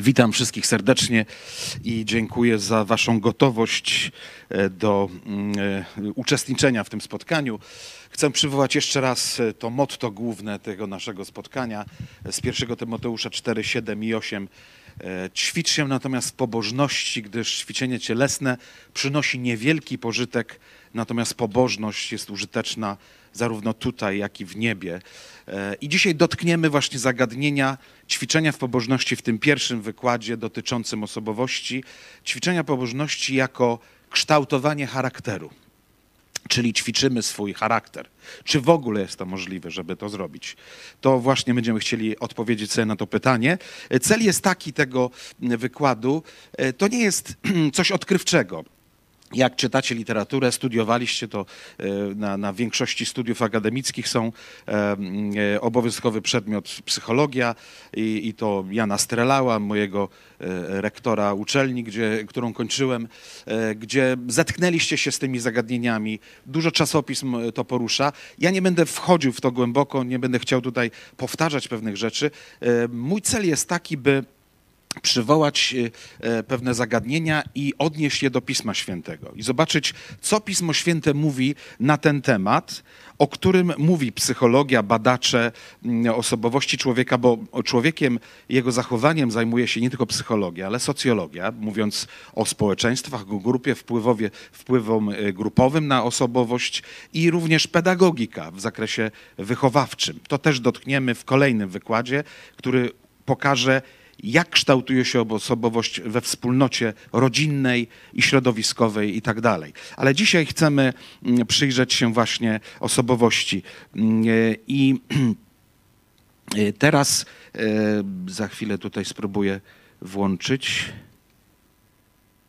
Witam wszystkich serdecznie i dziękuję za Waszą gotowość e, do mm, e, uczestniczenia w tym spotkaniu. Chcę przywołać jeszcze raz e, to motto główne tego naszego spotkania z 1 Tymoteusza 4, 7 i 8. Ćwicz się natomiast w pobożności, gdyż ćwiczenie cielesne przynosi niewielki pożytek, natomiast pobożność jest użyteczna zarówno tutaj, jak i w niebie. E, I dzisiaj dotkniemy właśnie zagadnienia ćwiczenia w pobożności w tym pierwszym wykładzie dotyczącym osobowości. Ćwiczenia pobożności jako kształtowanie charakteru. Czyli ćwiczymy swój charakter. Czy w ogóle jest to możliwe, żeby to zrobić? To właśnie będziemy chcieli odpowiedzieć sobie na to pytanie. Cel jest taki tego wykładu. E, to nie jest coś odkrywczego jak czytacie literaturę, studiowaliście to e, na, na większości studiów akademickich są e, e, obowiązkowy przedmiot psychologia i, i to Jana Strelała, mojego rektora uczelni, gdzie, którą kończyłem, gdzie zetknęliście się z tymi zagadnieniami. Dużo czasopism to porusza. Ja nie będę wchodził w to głęboko, nie będę chciał tutaj powtarzać pewnych rzeczy. Mój cel jest taki, by przywołać e, e, pewne zagadnienia i odnieść je do Pisma Świętego i zobaczyć, co Pismo Święte mówi na ten temat, o którym mówi psychologia, badacze mm, osobowości człowieka, bo człowiekiem, jego zachowaniem zajmuje się nie tylko psychologia, ale socjologia, mówiąc o społeczeństwach, o grupie wpływowie, wpływom e, grupowym na osobowość i również pedagogika w zakresie wychowawczym. To też dotkniemy w kolejnym wykładzie, który pokaże, jak kształtuje się osobowość we wspólnocie rodzinnej i środowiskowej i tak dalej. Ale dzisiaj chcemy mm, przyjrzeć się właśnie osobowości. Mm, I teraz e, za chwilę tutaj spróbuję włączyć.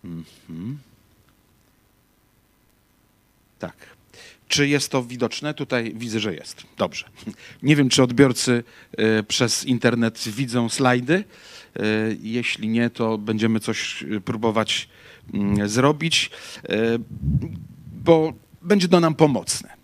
Mhm. Tak. Czy jest to widoczne? Tutaj widzę, że jest. Dobrze. Nie wiem, czy odbiorcy e, przez internet widzą slajdy. E, jeśli nie, to będziemy coś e, próbować mm, zrobić, e, bo będzie to nam pomocne.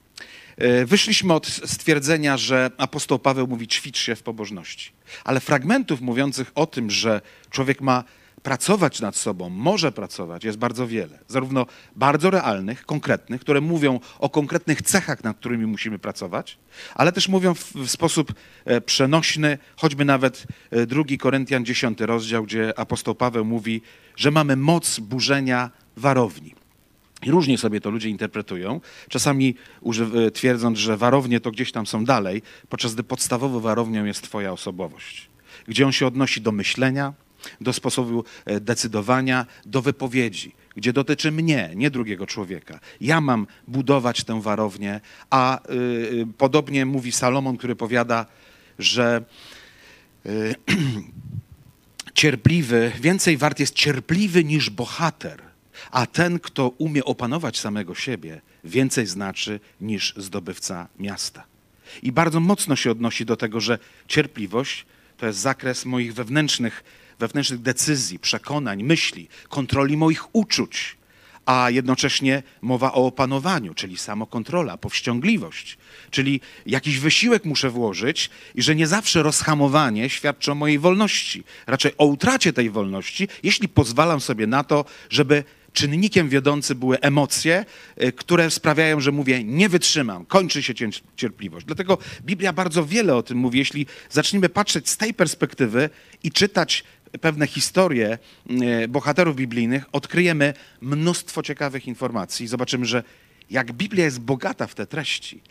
Wyszliśmy od stwierdzenia, że apostoł Paweł mówi ćwicz się w pobożności, ale fragmentów mówiących o tym, że człowiek ma pracować nad sobą, może pracować, jest bardzo wiele. Zarówno bardzo realnych, konkretnych, które mówią o konkretnych cechach, nad którymi musimy pracować, ale też mówią w, w sposób e, przenośny, choćby nawet e, drugi Koryntian 10 rozdział, gdzie apostoł Paweł mówi, że mamy moc burzenia warowni. I różnie sobie to ludzie interpretują, czasami e, twierdząc, że warownie to gdzieś tam są dalej, podczas gdy podstawową warownią jest Twoja osobowość, gdzie on się odnosi do myślenia, do sposobu e, decydowania, do wypowiedzi, gdzie dotyczy mnie, nie drugiego człowieka. Ja mam budować tę warownię, a y, podobnie mówi Salomon, który powiada, że y, cierpliwy, więcej wart jest cierpliwy niż bohater, a ten, kto umie opanować samego siebie, więcej znaczy niż zdobywca miasta. I bardzo mocno się odnosi do tego, że cierpliwość to jest zakres moich wewnętrznych wewnętrznych decyzji, przekonań, myśli, kontroli moich uczuć, a jednocześnie mowa o opanowaniu, czyli samokontrola, powściągliwość, czyli jakiś wysiłek muszę włożyć i że nie zawsze rozhamowanie świadczy o mojej wolności, raczej o utracie tej wolności, jeśli pozwalam sobie na to, żeby czynnikiem wiodący były emocje, y, które sprawiają, że mówię, nie wytrzymam, kończy się cierpliwość. Dlatego Biblia bardzo wiele o tym mówi. Jeśli zaczniemy patrzeć z tej perspektywy i czytać pewne historie e, bohaterów biblijnych, odkryjemy mnóstwo ciekawych informacji. Zobaczymy, że jak Biblia jest bogata w te treści,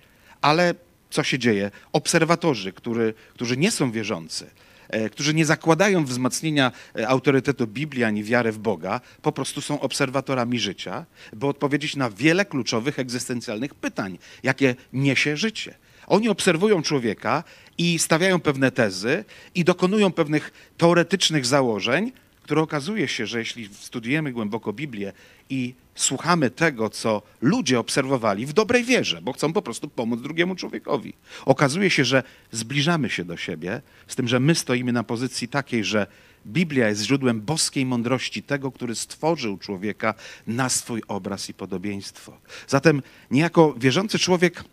ale co się dzieje? Obserwatorzy, który, którzy nie są wierzący, e, którzy nie zakładają wzmacnienia e, autorytetu Biblii ani wiary w Boga, po prostu są obserwatorami życia, by odpowiedzieć na wiele kluczowych egzystencjalnych pytań, jakie niesie życie. Oni obserwują człowieka i stawiają pewne tezy i dokonują pewnych teoretycznych założeń, które okazuje się, że jeśli studiujemy głęboko Biblię i słuchamy tego, co ludzie obserwowali w dobrej wierze, bo chcą po prostu pomóc drugiemu człowiekowi, okazuje się, że zbliżamy się do siebie, z tym, że my stoimy na pozycji takiej, że Biblia jest źródłem boskiej mądrości tego, który stworzył człowieka na swój obraz i podobieństwo. Zatem niejako wierzący człowiek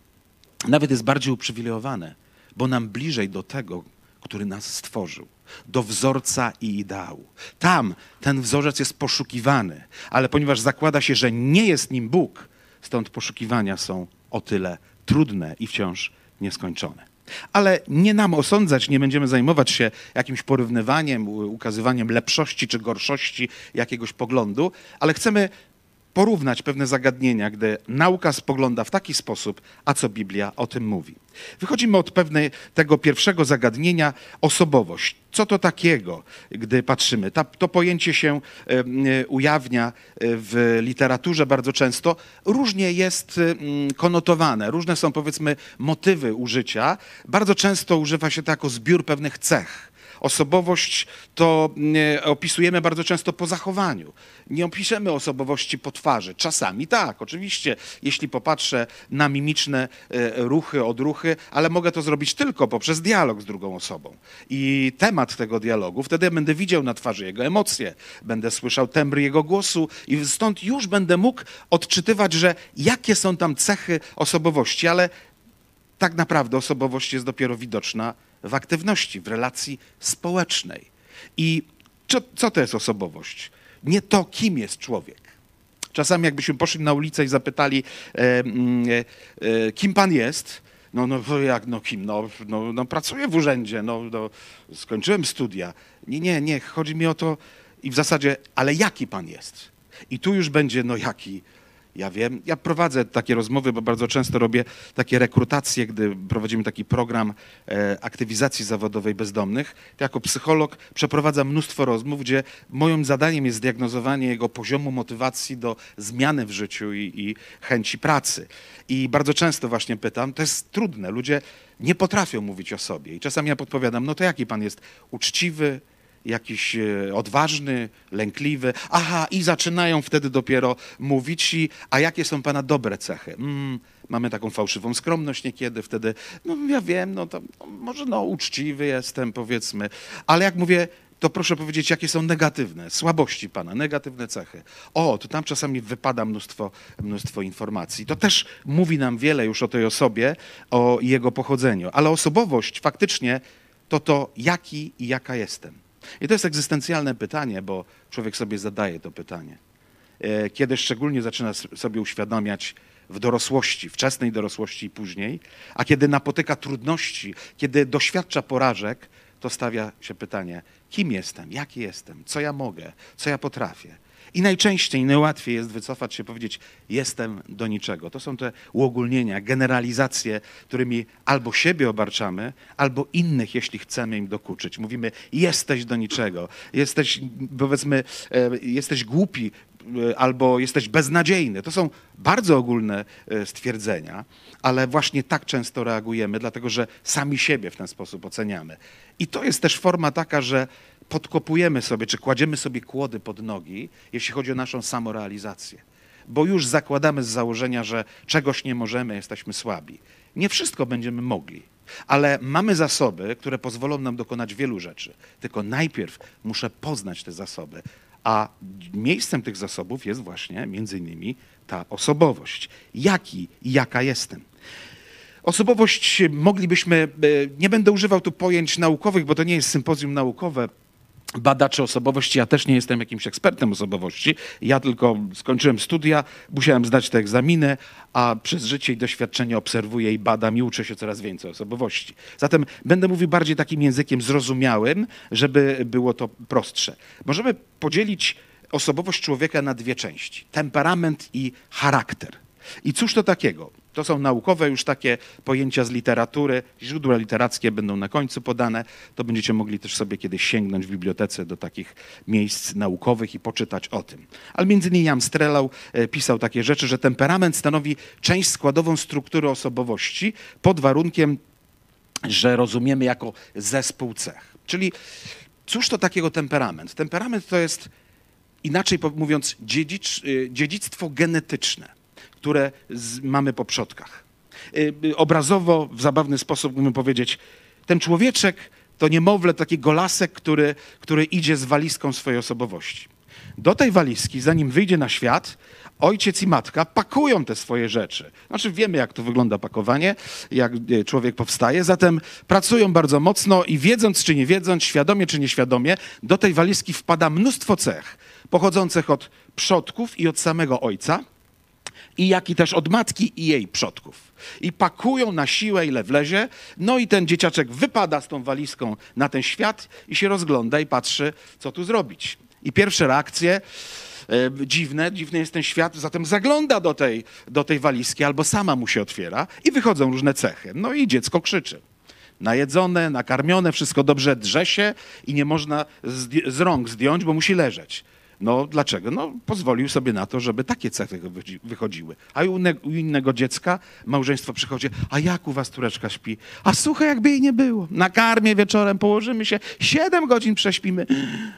nawet jest bardziej uprzywilejowany, bo nam bliżej do tego, który nas stworzył, do wzorca i ideału. Tam ten wzorzec jest poszukiwany, ale ponieważ zakłada się, że nie jest nim Bóg, stąd poszukiwania są o tyle trudne i wciąż nieskończone. Ale nie nam osądzać, nie będziemy zajmować się jakimś porównywaniem, ukazywaniem lepszości czy gorszości jakiegoś poglądu, ale chcemy porównać pewne zagadnienia, gdy nauka spogląda w taki sposób, a co Biblia o tym mówi. Wychodzimy od pewnej tego pierwszego zagadnienia osobowość. Co to takiego, gdy patrzymy? Ta, to pojęcie się y, ujawnia w literaturze bardzo często. Różnie jest y, konotowane, różne są powiedzmy motywy użycia. Bardzo często używa się to jako zbiór pewnych cech Osobowość to mm, opisujemy bardzo często po zachowaniu. Nie opiszemy osobowości po twarzy. Czasami tak, oczywiście, jeśli popatrzę na mimiczne e, ruchy, odruchy, ale mogę to zrobić tylko poprzez dialog z drugą osobą. I temat tego dialogu, wtedy będę widział na twarzy jego emocje, będę słyszał tembr jego głosu i stąd już będę mógł odczytywać, że jakie są tam cechy osobowości, ale tak naprawdę osobowość jest dopiero widoczna w aktywności, w relacji społecznej. I co, co to jest osobowość? Nie to, kim jest człowiek. Czasami jakbyśmy poszli na ulicę i zapytali, e, mm, e, e, kim pan jest, no, no jak, no kim? No, no, no pracuję w urzędzie, no, no, skończyłem studia. Nie, nie, nie, chodzi mi o to i w zasadzie, ale jaki pan jest? I tu już będzie, no jaki, ja wiem, ja prowadzę takie rozmowy, bo bardzo często robię takie rekrutacje, gdy prowadzimy taki program e, aktywizacji zawodowej bezdomnych. Jako psycholog przeprowadzam mnóstwo rozmów, gdzie moim zadaniem jest zdiagnozowanie jego poziomu motywacji do zmiany w życiu i, i chęci pracy. I bardzo często właśnie pytam, to jest trudne, ludzie nie potrafią mówić o sobie. I czasami ja podpowiadam, no to jaki pan jest uczciwy, jakiś e, odważny, lękliwy. Aha, i zaczynają wtedy dopiero mówić, i, a jakie są pana dobre cechy? Mm, mamy taką fałszywą skromność niekiedy, wtedy, no ja wiem, no to no, może no uczciwy jestem, powiedzmy, ale jak mówię, to proszę powiedzieć, jakie są negatywne słabości Pana, negatywne cechy. O, to tam czasami wypada mnóstwo, mnóstwo informacji. To też mówi nam wiele już o tej osobie, o jego pochodzeniu. Ale osobowość faktycznie to to, jaki i jaka jestem. I to jest egzystencjalne pytanie, bo człowiek sobie zadaje to pytanie. E, kiedy szczególnie zaczyna sobie uświadamiać w dorosłości, wczesnej dorosłości i później, a kiedy napotyka trudności, kiedy doświadcza porażek, to stawia się pytanie, kim jestem, jaki jestem, co ja mogę, co ja potrafię. I najczęściej, najłatwiej jest wycofać się, powiedzieć, jestem do niczego. To są te uogólnienia, generalizacje, którymi albo siebie obarczamy, albo innych, jeśli chcemy im dokuczyć. Mówimy, jesteś do niczego, jesteś, powiedzmy, e, jesteś głupi, e, albo jesteś beznadziejny. To są bardzo ogólne e, stwierdzenia, ale właśnie tak często reagujemy, dlatego że sami siebie w ten sposób oceniamy. I to jest też forma taka, że podkopujemy sobie, czy kładziemy sobie kłody pod nogi, jeśli chodzi o naszą samorealizację. Bo już zakładamy z założenia, że czegoś nie możemy, jesteśmy słabi. Nie wszystko będziemy mogli, ale mamy zasoby, które pozwolą nam dokonać wielu rzeczy. Tylko najpierw muszę poznać te zasoby, a miejscem tych zasobów jest właśnie między innymi ta osobowość. Jaki i jaka jestem. Osobowość moglibyśmy, e, nie będę używał tu pojęć naukowych, bo to nie jest sympozjum naukowe, badacze osobowości. Ja też nie jestem jakimś ekspertem osobowości. Ja tylko skończyłem studia, musiałem zdać te egzaminy, a przez życie i doświadczenie obserwuję i badam i uczę się coraz więcej osobowości. Zatem będę mówił bardziej takim językiem zrozumiałym, żeby było to prostsze. Możemy podzielić osobowość człowieka na dwie części: temperament i charakter. I cóż to takiego? To są naukowe już takie pojęcia z literatury. Źródła literackie będą na końcu podane. To będziecie mogli też sobie kiedyś sięgnąć w bibliotece do takich miejsc naukowych i poczytać o tym. Ale między innymi Jan Strelau e, pisał takie rzeczy, że temperament stanowi część składową struktury osobowości pod warunkiem, że rozumiemy jako zespół cech. Czyli cóż to takiego temperament? Temperament to jest, inaczej mówiąc, e, dziedzictwo genetyczne które z, mamy po przodkach. Y, y, obrazowo, w zabawny sposób mógłbym powiedzieć, ten człowieczek to niemowlę, taki golasek, który, który idzie z walizką swojej osobowości. Do tej walizki, zanim wyjdzie na świat, ojciec i matka pakują te swoje rzeczy. Znaczy wiemy, jak to wygląda pakowanie, jak e, człowiek powstaje, zatem pracują bardzo mocno i wiedząc czy nie wiedząc, świadomie czy nieświadomie, do tej walizki wpada mnóstwo cech pochodzących od przodków i od samego ojca, i jak i też od matki i jej przodków. I pakują na siłę, ile wlezie, no i ten dzieciaczek wypada z tą walizką na ten świat i się rozgląda i patrzy, co tu zrobić. I pierwsze reakcje, e, dziwne, dziwny jest ten świat, zatem zagląda do tej, do tej walizki albo sama mu się otwiera i wychodzą różne cechy. No i dziecko krzyczy. Najedzone, nakarmione, wszystko dobrze drze się i nie można z, z rąk zdjąć, bo musi leżeć. No dlaczego? No pozwolił sobie na to, żeby takie cechy wychodziły. A u, u innego dziecka małżeństwo przychodzi, a jak u was tureczka śpi? A słuchaj, jakby jej nie było. Na karmie wieczorem położymy się, siedem godzin prześpimy.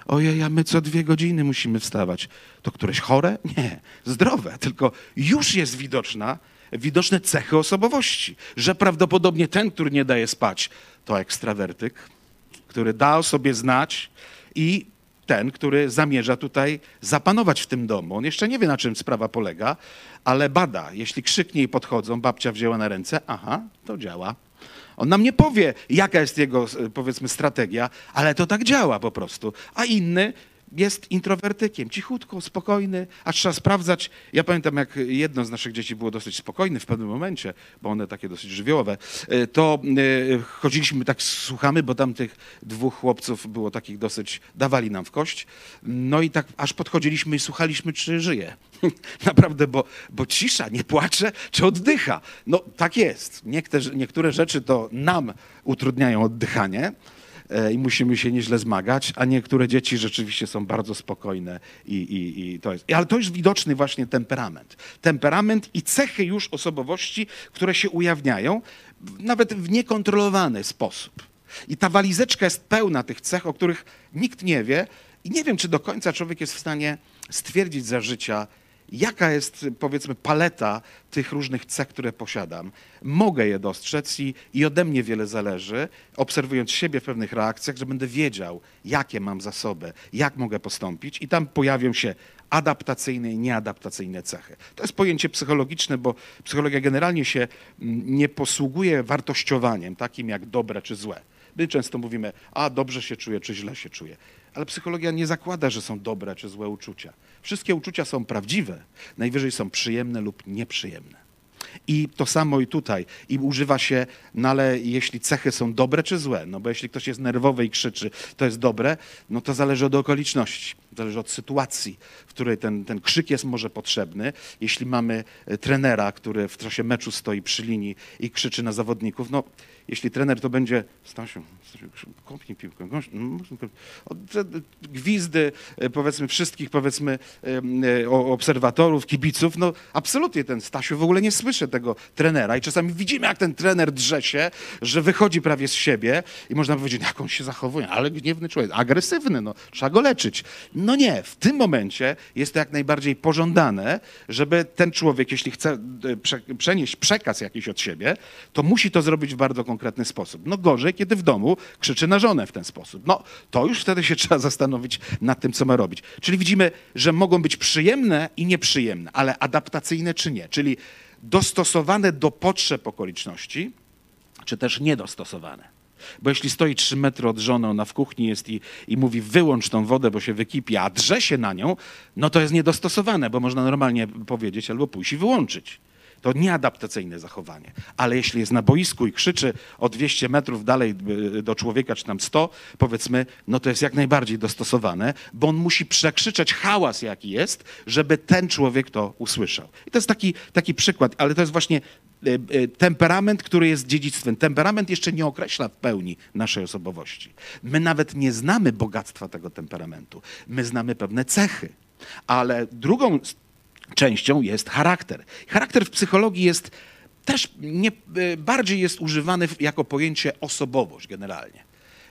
Ojej, a my co dwie godziny musimy wstawać. To któreś chore? Nie, zdrowe, tylko już jest widoczna, widoczne cechy osobowości, że prawdopodobnie ten, który nie daje spać, to ekstrawertyk, który da o sobie znać i ten, który zamierza tutaj zapanować w tym domu. On jeszcze nie wie, na czym sprawa polega, ale bada. Jeśli krzyknie i podchodzą, babcia wzięła na ręce, aha, to działa. On nam nie powie, jaka jest jego, powiedzmy, strategia, ale to tak działa po prostu. A inny jest introwertykiem, cichutko, spokojny, a trzeba sprawdzać. Ja pamiętam, jak jedno z naszych dzieci było dosyć spokojne w pewnym momencie, bo one takie dosyć żywiołowe, e, to e, chodziliśmy tak, słuchamy, bo tam tych dwóch chłopców było takich dosyć, dawali nam w kość. No i tak aż podchodziliśmy i słuchaliśmy, czy żyje. Naprawdę, bo, bo cisza, nie płacze, czy oddycha. No tak jest. Niektóre, rzeczy to nam utrudniają oddychanie, i musimy się nieźle zmagać, a niektóre dzieci rzeczywiście są bardzo spokojne i, i, i to jest. Ale to jest widoczny właśnie temperament. Temperament i cechy już osobowości, które się ujawniają nawet w niekontrolowany sposób. I ta walizeczka jest pełna tych cech, o których nikt nie wie i nie wiem, czy do końca człowiek jest w stanie stwierdzić za życia, jaka jest, powiedzmy, paleta tych różnych cech, które posiadam. Mogę je dostrzec i, i ode mnie wiele zależy, obserwując siebie w pewnych reakcjach, że będę wiedział, jakie mam zasoby, jak mogę postąpić i tam pojawią się adaptacyjne i nieadaptacyjne cechy. To jest pojęcie psychologiczne, bo psychologia generalnie się mm, nie posługuje wartościowaniem takim jak dobre czy złe. My często mówimy, a dobrze się czuję, czy źle się czuję. Ale psychologia nie zakłada, że są dobre czy złe uczucia. Wszystkie uczucia są prawdziwe, najwyżej są przyjemne lub nieprzyjemne. I to samo i tutaj. I używa się, no ale jeśli cechy są dobre czy złe, no bo jeśli ktoś jest nerwowy i krzyczy, to jest dobre, no to zależy od okoliczności, zależy od sytuacji, w której ten, ten krzyk jest może potrzebny. Jeśli mamy e, trenera, który w czasie meczu stoi przy linii i krzyczy na zawodników, no jeśli trener to będzie, Stasiu, kopnij piłkę, no, gwizdy e, powiedzmy wszystkich powiedzmy e, obserwatorów, kibiców, no absolutnie ten Stasiu w ogóle nie słyszy tego trenera i czasami widzimy jak ten trener drze się, że wychodzi prawie z siebie i można powiedzieć, jak on się zachowuje, ale gniewny człowiek, agresywny, no trzeba go leczyć. No nie, w tym momencie jest to jak najbardziej pożądane, żeby ten człowiek, jeśli chce e, przenieść przekaz jakiś od siebie, to musi to zrobić w bardzo konkretny sposób. No gorzej, kiedy w domu krzyczy na żonę w ten sposób. No to już wtedy się trzeba zastanowić nad tym, co ma robić. Czyli widzimy, że mogą być przyjemne i nieprzyjemne, ale adaptacyjne czy nie. Czyli dostosowane do potrzeb okoliczności, czy też niedostosowane. Bo jeśli stoi trzy metry od żony, ona w kuchni jest i, i mówi wyłącz tą wodę, bo się wykipi, a drze się na nią, no to jest niedostosowane, bo można normalnie powiedzieć albo pójść i wyłączyć. To nieadaptacyjne zachowanie. Ale jeśli jest na boisku i krzyczy o 200 metrów dalej y, do człowieka, czy tam 100, powiedzmy, no to jest jak najbardziej dostosowane, bo on musi przekrzyczeć hałas, jaki jest, żeby ten człowiek to usłyszał. I to jest taki, taki przykład, ale to jest właśnie y, y, temperament, który jest dziedzictwem. Temperament jeszcze nie określa w pełni naszej osobowości. My nawet nie znamy bogactwa tego temperamentu. My znamy pewne cechy. Ale drugą częścią jest charakter. Charakter w psychologii jest też nie, e, bardziej jest używany jako pojęcie osobowość generalnie.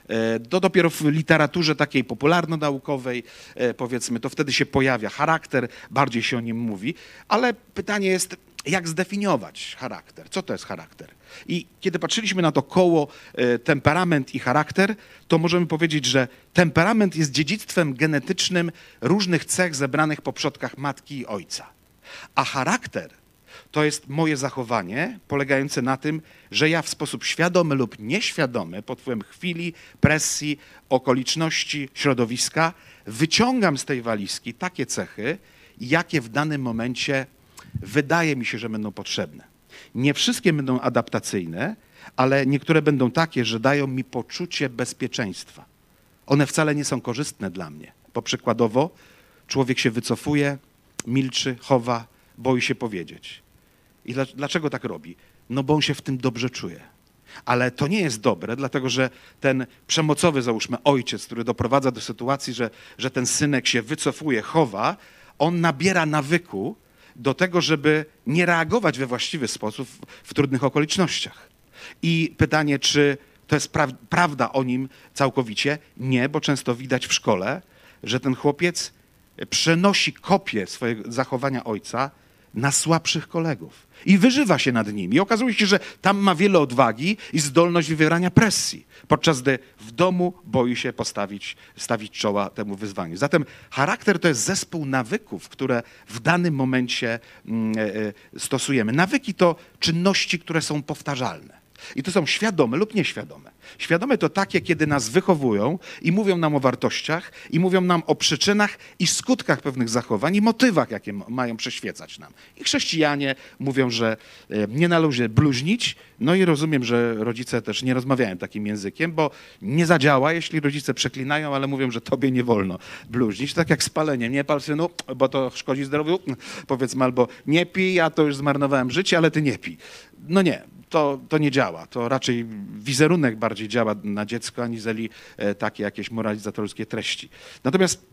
E, to dopiero w literaturze takiej popularno-naukowej, e, powiedzmy, to wtedy się pojawia charakter, bardziej się o nim mówi, ale pytanie jest, Jak zdefiniować charakter? Co to jest charakter? I kiedy patrzyliśmy na to koło e, temperament i charakter, to możemy powiedzieć, że temperament jest dziedzictwem genetycznym różnych cech zebranych po przodkach matki i ojca. A charakter to jest moje zachowanie polegające na tym, że ja w sposób świadomy lub nieświadomy, pod wpływem chwili, presji, okoliczności, środowiska, wyciągam z tej walizki takie cechy, jakie w danym momencie wydaje mi się, że będą potrzebne. Nie wszystkie będą adaptacyjne, ale niektóre będą takie, że dają mi poczucie bezpieczeństwa. One wcale nie są korzystne dla mnie, bo przykładowo człowiek się wycofuje, milczy, chowa, boi się powiedzieć. I dlaczego tak robi? No bo on się w tym dobrze czuje. Ale to nie jest dobre, dlatego że ten przemocowy, załóżmy, ojciec, który doprowadza do sytuacji, że, że ten synek się wycofuje, chowa, on nabiera nawyku do tego, żeby nie reagować we właściwy sposób w, trudnych okolicznościach. I pytanie, czy to jest pra prawda o nim całkowicie? Nie, bo często widać w szkole, że ten chłopiec przenosi kopię swojego zachowania ojca na słabszych kolegów i wyżywa się nad nimi. I okazuje się, że tam ma wiele odwagi i zdolność wywierania presji, podczas gdy w domu boi się postawić stawić czoła temu wyzwaniu. Zatem charakter to jest zespół nawyków, które w danym momencie mm, e, e, stosujemy. Nawyki to czynności, które są powtarzalne. I to są świadome lub nieświadome. Świadome to takie, kiedy nas wychowują i mówią nam o wartościach, i mówią nam o przyczynach i skutkach pewnych zachowań i motywach, jakie mają przeświecać nam. I chrześcijanie mówią, że e, nie należy bluźnić, no i rozumiem, że rodzice też nie rozmawiają takim językiem, bo nie zadziała, jeśli rodzice przeklinają, ale mówią, że tobie nie wolno bluźnić. Tak jak spalenie. Nie pal synu, bo to szkodzi zdrowiu, powiedzmy, albo nie pij, ja to już zmarnowałem życie, ale ty nie pij. No nie, to, to nie działa. To raczej wizerunek bardziej działa na dziecko, aniżeli e, takie jakieś moralizatorskie treści. Natomiast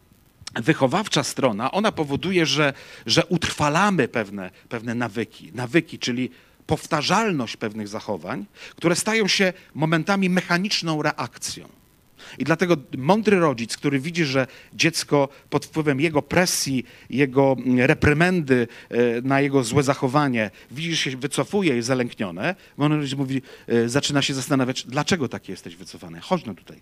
wychowawcza strona, ona powoduje, że, że utrwalamy pewne, pewne nawyki. Nawyki, czyli powtarzalność pewnych zachowań, które stają się momentami mechaniczną reakcją. I dlatego mądry rodzic, który widzi, że dziecko pod wpływem jego presji, jego reprymendy e, na jego złe zachowanie, widzi, że się wycofuje i zalęknione, mądry rodzic mówi, e, zaczyna się zastanawiać, dlaczego taki jesteś wycofany? Chodź no tutaj.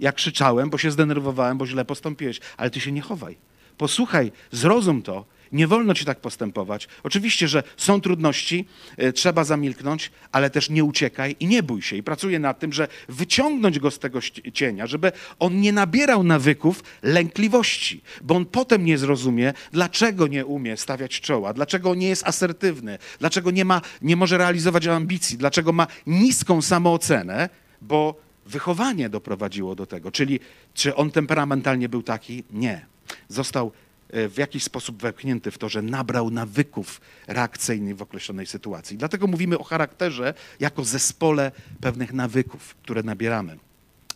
Ja krzyczałem, bo się zdenerwowałem, bo źle postąpiłeś, ale ty się nie chowaj. Posłuchaj, zrozum to nie wolno ci tak postępować. Oczywiście, że są trudności, e, trzeba zamilknąć, ale też nie uciekaj i nie bój się. I pracuję nad tym, że wyciągnąć go z tego cienia, żeby on nie nabierał nawyków lękliwości, bo on potem nie zrozumie, dlaczego nie umie stawiać czoła, dlaczego nie jest asertywny, dlaczego nie, ma, nie może realizować ambicji, dlaczego ma niską samoocenę, bo wychowanie doprowadziło do tego. Czyli czy on temperamentalnie był taki? Nie. Został w jakiś sposób wepchnięty w to, że nabrał nawyków reakcyjnych w określonej sytuacji. Dlatego mówimy o charakterze jako zespole pewnych nawyków, które nabieramy.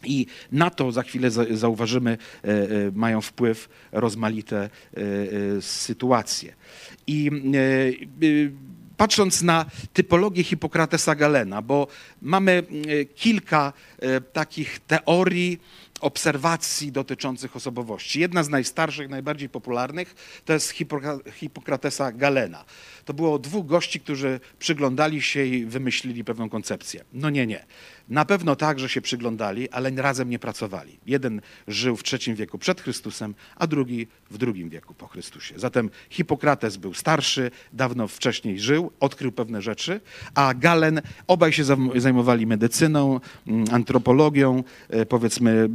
I na to za chwilę zauważymy, e, e, mają wpływ rozmaite sytuacje. I patrząc na typologię Hipokratesa Galena, bo mamy kilka takich teorii, obserwacji dotyczących osobowości. Jedna z najstarszych, najbardziej popularnych to jest Hipokratesa Galena. To było dwóch gości, którzy przyglądali się i wymyślili pewną koncepcję. No nie, nie. Na pewno tak, że się przyglądali, ale razem nie pracowali. Jeden żył w III wieku przed Chrystusem, a drugi w II wieku po Chrystusie. Zatem Hipokrates był starszy, dawno wcześniej żył, odkrył pewne rzeczy, a Galen, obaj się zajmowali medycyną, mm, antropologią, e, powiedzmy,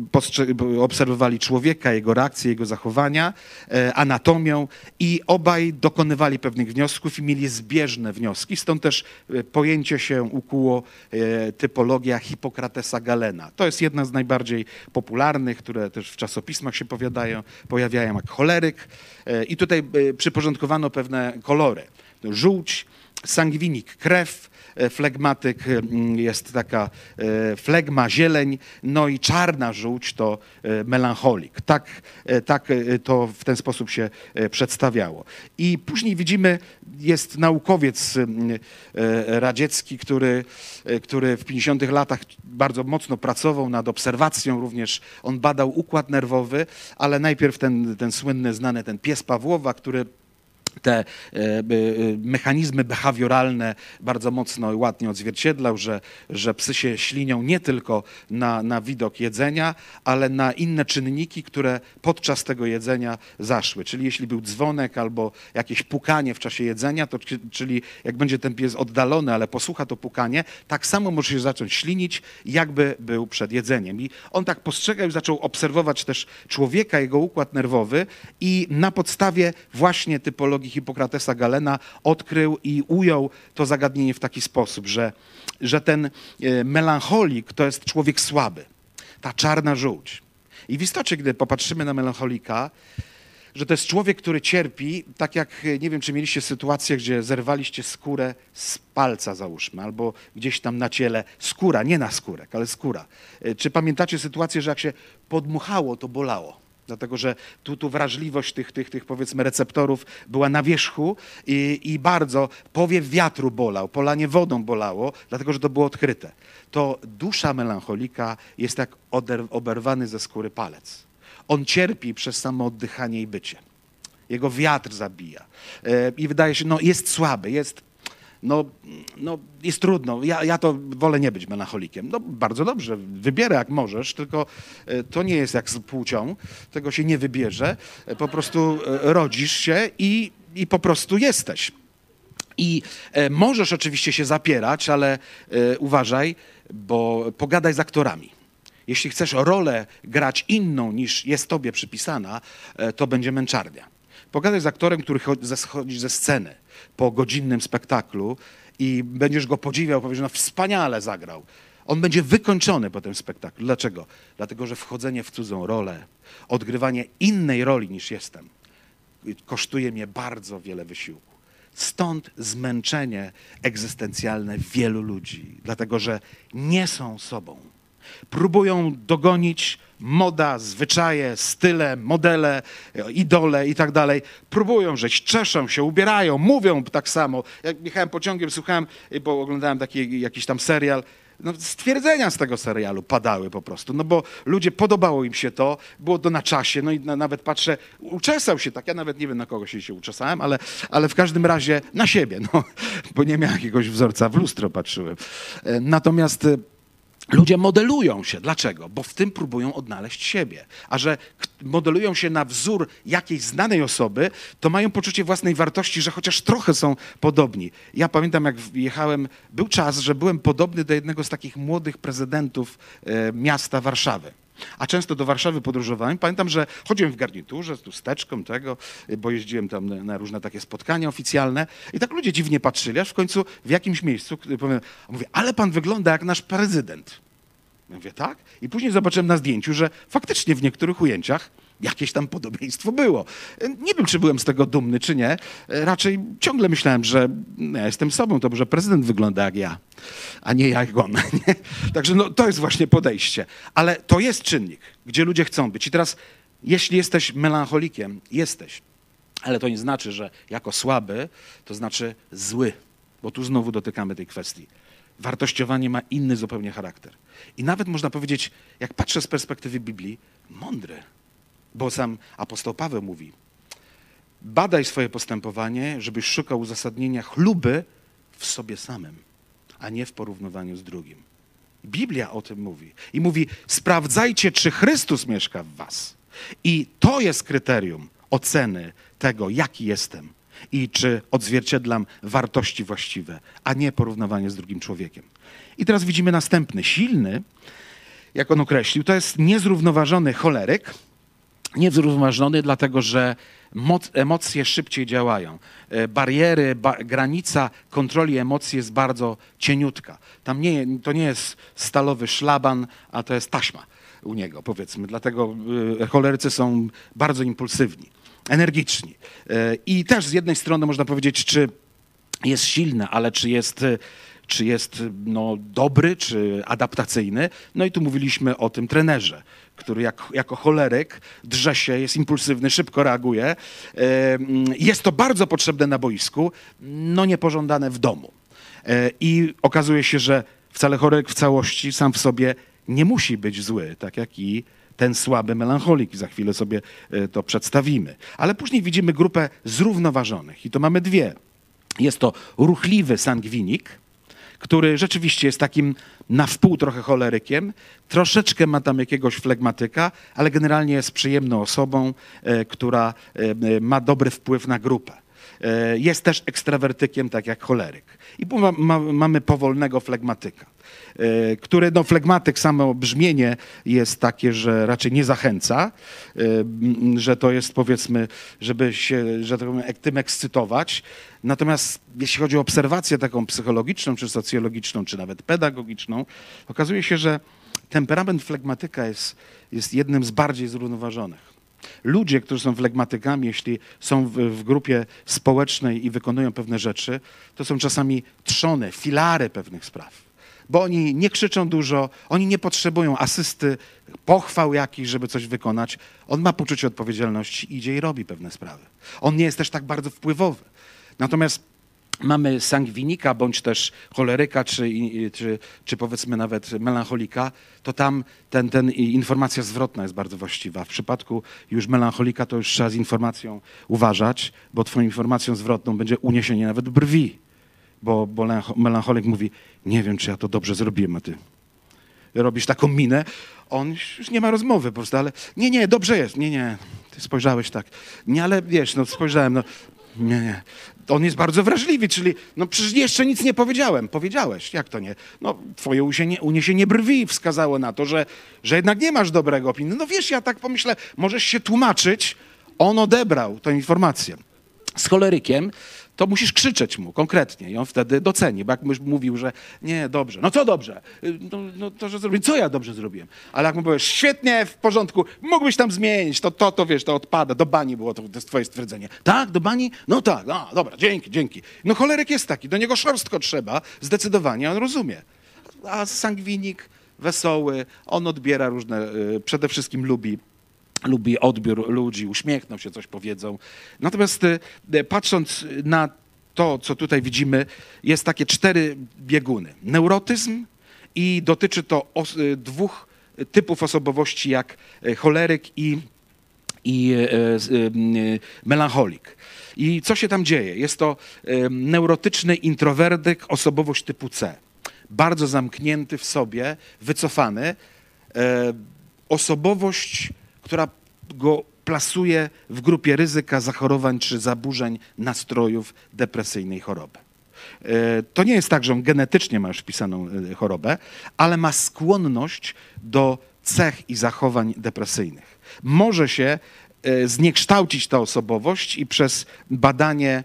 obserwowali człowieka, jego reakcje, jego zachowania, e, anatomią i obaj dokonywali pewnych wniosków i mieli zbieżne wnioski. Stąd też e, pojęcie się ukuło typologia Hipokratesa Galena. To jest jedna z najbardziej popularnych, które też w czasopismach się powiadają, pojawiają jak choleryk. E, I tutaj e, przyporządkowano pewne kolory. Żółć, sangwinik, krew, flegmatyk mm, jest taka e, flegma, zieleń, no i czarna żółć to e, melancholik. Tak, tak to w ten sposób się przedstawiało. I później widzimy, jest naukowiec radziecki, który, który w 50 latach bardzo mocno pracował nad obserwacją również. On badał układ nerwowy, ale najpierw ten, ten słynny, znany ten pies Pawłowa, który te e, e, mechanizmy behawioralne bardzo mocno i ładnie odzwierciedlał, że, że psy się ślinią nie tylko na, na widok jedzenia, ale na inne czynniki, które podczas tego jedzenia zaszły. Czyli jeśli był dzwonek albo jakieś pukanie w czasie jedzenia, to czyli jak będzie ten pies oddalony, ale posłucha to pukanie, tak samo może się zacząć ślinić, jakby był przed jedzeniem. I on tak postrzegał i zaczął obserwować też człowieka, jego układ nerwowy i na podstawie właśnie typologii Hipokratesa Galena odkrył i ujął to zagadnienie w taki sposób, że, że ten e, melancholik to jest człowiek słaby, ta czarna żółć. I w istocie, gdy popatrzymy na melancholika, że to jest człowiek, który cierpi, tak jak e, nie wiem, czy mieliście sytuację, gdzie zerwaliście skórę z palca, załóżmy, albo gdzieś tam na ciele, skóra, nie na skórek, ale skóra. E, czy pamiętacie sytuację, że jak się podmuchało, to bolało? Dlatego, że tu, tu wrażliwość tych, tych, tych powiedzmy receptorów była na wierzchu i, i bardzo powiew wiatru bolał, polanie wodą bolało, dlatego, że to było odkryte. To dusza melancholika jest jak oberwany ze skóry palec. On cierpi przez samo oddychanie i bycie. Jego wiatr zabija. E, I wydaje się, no jest słaby, jest no, no jest trudno. Ja, ja to wolę nie być melancholikiem. No bardzo dobrze, wybierę jak możesz, tylko e, to nie jest jak z płcią, tego się nie wybierze. E, po prostu e, rodzisz się i, i po prostu jesteś. I możesz oczywiście się zapierać, ale uważaj, bo pogadaj z aktorami. Jeśli chcesz rolę grać inną niż jest tobie przypisana, to będzie męczarnia. Pogadaj z aktorem, który schodzi ze sceny po godzinnym spektaklu i będziesz go podziwiał, powiesz, no wspaniale zagrał. On będzie wykończony po tym spektaklu. Dlaczego? Dlatego, że wchodzenie w cudzą rolę, odgrywanie innej roli niż jestem, kosztuje mnie bardzo wiele wysiłku. Stąd zmęczenie egzystencjalne wielu ludzi, dlatego że nie są sobą. Próbują dogonić moda, zwyczaje, style, modele, idole i tak dalej. Próbują żyć, czeszą się, ubierają, mówią tak samo. Jak jechałem pociągiem, słuchałem, bo oglądałem taki jakiś tam serial, no, stwierdzenia z tego serialu padały po prostu, no bo ludzie, podobało im się to, było to na czasie, no i na, nawet patrzę, uczesał się tak, ja nawet nie wiem na kogo się, się uczesałem, ale, ale w każdym razie na siebie, no, bo nie miałem jakiegoś wzorca, w lustro patrzyłem. E, natomiast e, Ludzie modelują się. Dlaczego? Bo w tym próbują odnaleźć siebie. A że modelują się na wzór jakiejś znanej osoby, to mają poczucie własnej wartości, że chociaż trochę są podobni. Ja pamiętam, jak jechałem, był czas, że byłem podobny do jednego z takich młodych prezydentów e, miasta Warszawy. A często do Warszawy podróżowałem. Pamiętam, że chodziłem w garniturze z chusteczką tego, bo jeździłem tam na różne takie spotkania oficjalne i tak ludzie dziwnie patrzyli, aż w końcu w jakimś miejscu powiem, mówię, ale pan wygląda jak nasz prezydent. Ja mówię, tak? I później zobaczyłem na zdjęciu, że faktycznie w niektórych ujęciach jakieś tam podobieństwo było. Nie wiem, czy byłem z tego dumny, czy nie. Raczej ciągle myślałem, że no, ja jestem sobą, to że prezydent wygląda jak ja, a nie jak on. Nie? Także no, to jest właśnie podejście. Ale to jest czynnik, gdzie ludzie chcą być. I teraz, jeśli jesteś melancholikiem, jesteś, ale to nie znaczy, że jako słaby, to znaczy zły, bo tu znowu dotykamy tej kwestii. Wartościowanie ma inny zupełnie charakter. I nawet można powiedzieć, jak patrzę z perspektywy Biblii, mądry. Bo sam apostoł Paweł mówi: Badaj swoje postępowanie, żebyś szukał uzasadnienia chluby w sobie samym, a nie w porównywaniu z drugim. Biblia o tym mówi. I mówi: Sprawdzajcie, czy Chrystus mieszka w Was. I to jest kryterium oceny tego, jaki jestem i czy odzwierciedlam wartości właściwe, a nie porównywanie z drugim człowiekiem. I teraz widzimy następny, silny, jak on określił, to jest niezrównoważony choleryk, niezrównoważony, dlatego że moc, emocje szybciej działają. E, bariery, ba, granica kontroli emocji jest bardzo cieniutka. Tam nie, to nie jest stalowy szlaban, a to jest taśma u niego, powiedzmy. Dlatego e, cholerycy są bardzo impulsywni, energiczni. E, I też z jednej strony można powiedzieć, czy jest silny, ale czy jest czy jest no, dobry, czy adaptacyjny. No i tu mówiliśmy o tym trenerze, który jak, jako choleryk drze się, jest impulsywny, szybko reaguje. Jest to bardzo potrzebne na boisku, no niepożądane w domu. E, I okazuje się, że wcale choleryk w całości sam w sobie nie musi być zły, tak jak i ten słaby melancholik. Za chwilę sobie e, to przedstawimy. Ale później widzimy grupę zrównoważonych i to mamy dwie. Jest to ruchliwy sangwinik, który rzeczywiście jest takim na wpół trochę cholerykiem, troszeczkę ma tam jakiegoś flegmatyka, ale generalnie jest przyjemną osobą, e, która e, ma dobry wpływ na grupę. E, jest też ekstrawertykiem, tak jak choleryk. I ma, ma, mamy powolnego flegmatyka, e, który, no flegmatyk, samo brzmienie jest takie, że raczej nie zachęca, e, że to jest powiedzmy, żeby się, że tak powiem, tym ekscytować. Natomiast jeśli chodzi o obserwację taką psychologiczną, czy socjologiczną, czy nawet pedagogiczną, okazuje się, że temperament flegmatyka jest, jest jednym z bardziej zrównoważonych. Ludzie, którzy są flegmatykami, jeśli są w, w, grupie społecznej i wykonują pewne rzeczy, to są czasami trzony, filary pewnych spraw. Bo oni nie krzyczą dużo, oni nie potrzebują asysty, pochwał jakichś, żeby coś wykonać. On ma poczucie odpowiedzialności, idzie i robi pewne sprawy. On nie jest też tak bardzo wpływowy. Natomiast mamy sangwinika, bądź też choleryka, czy, czy, czy powiedzmy nawet melancholika, to tam ten, ten informacja zwrotna jest bardzo właściwa. W przypadku już melancholika to już trzeba z informacją uważać, bo twoją informacją zwrotną będzie uniesienie nawet brwi. Bo, bo melancholik mówi, nie wiem, czy ja to dobrze zrobiłem, a ty robisz taką minę, on już nie ma rozmowy po prostu, ale nie, nie, dobrze jest, nie, nie, ty spojrzałeś tak. Nie, ale wiesz, no spojrzałem, no nie, nie. On jest bardzo wrażliwy, czyli no przecież jeszcze nic nie powiedziałem. Powiedziałeś, jak to nie? No twoje uniesienie, uniesienie brwi wskazało na to, że, że jednak nie masz dobrego opinii. No wiesz, ja tak pomyślę, możesz się tłumaczyć, on odebrał tę informację. Z cholerykiem to musisz krzyczeć mu konkretnie i on wtedy doceni, bo jak mówił, że nie, dobrze, no co dobrze? Y, no, no to, że zrobiłem, co ja dobrze zrobiłem? Ale jak mu powiesz, świetnie, w porządku, mógłbyś tam zmienić, to, to, to wiesz, to odpada, do bani było to, to jest twoje stwierdzenie. Tak, do bani? No tak, no, dobra, dzięki, dzięki. No cholerek jest taki, do niego szorstko trzeba, zdecydowanie, on rozumie. A sangwinik, wesoły, on odbiera różne, y, przede wszystkim lubi lubi odbiór ludzi, uśmiechną się, coś powiedzą. Natomiast e, patrząc na to, co tutaj widzimy, jest takie cztery bieguny. Neurotyzm i dotyczy to e, dwóch typów osobowości, jak e, choleryk i, i melancholik. I co się tam dzieje? Jest to neurotyczny introwertyk, osobowość typu C. Bardzo zamknięty w sobie, wycofany. Osobowość która go plasuje w grupie ryzyka zachorowań czy zaburzeń nastrojów depresyjnej choroby. E, to nie jest tak, że on genetycznie ma już wpisaną e, chorobę, ale ma skłonność do cech i zachowań depresyjnych. Może się e, zniekształcić ta osobowość i przez badanie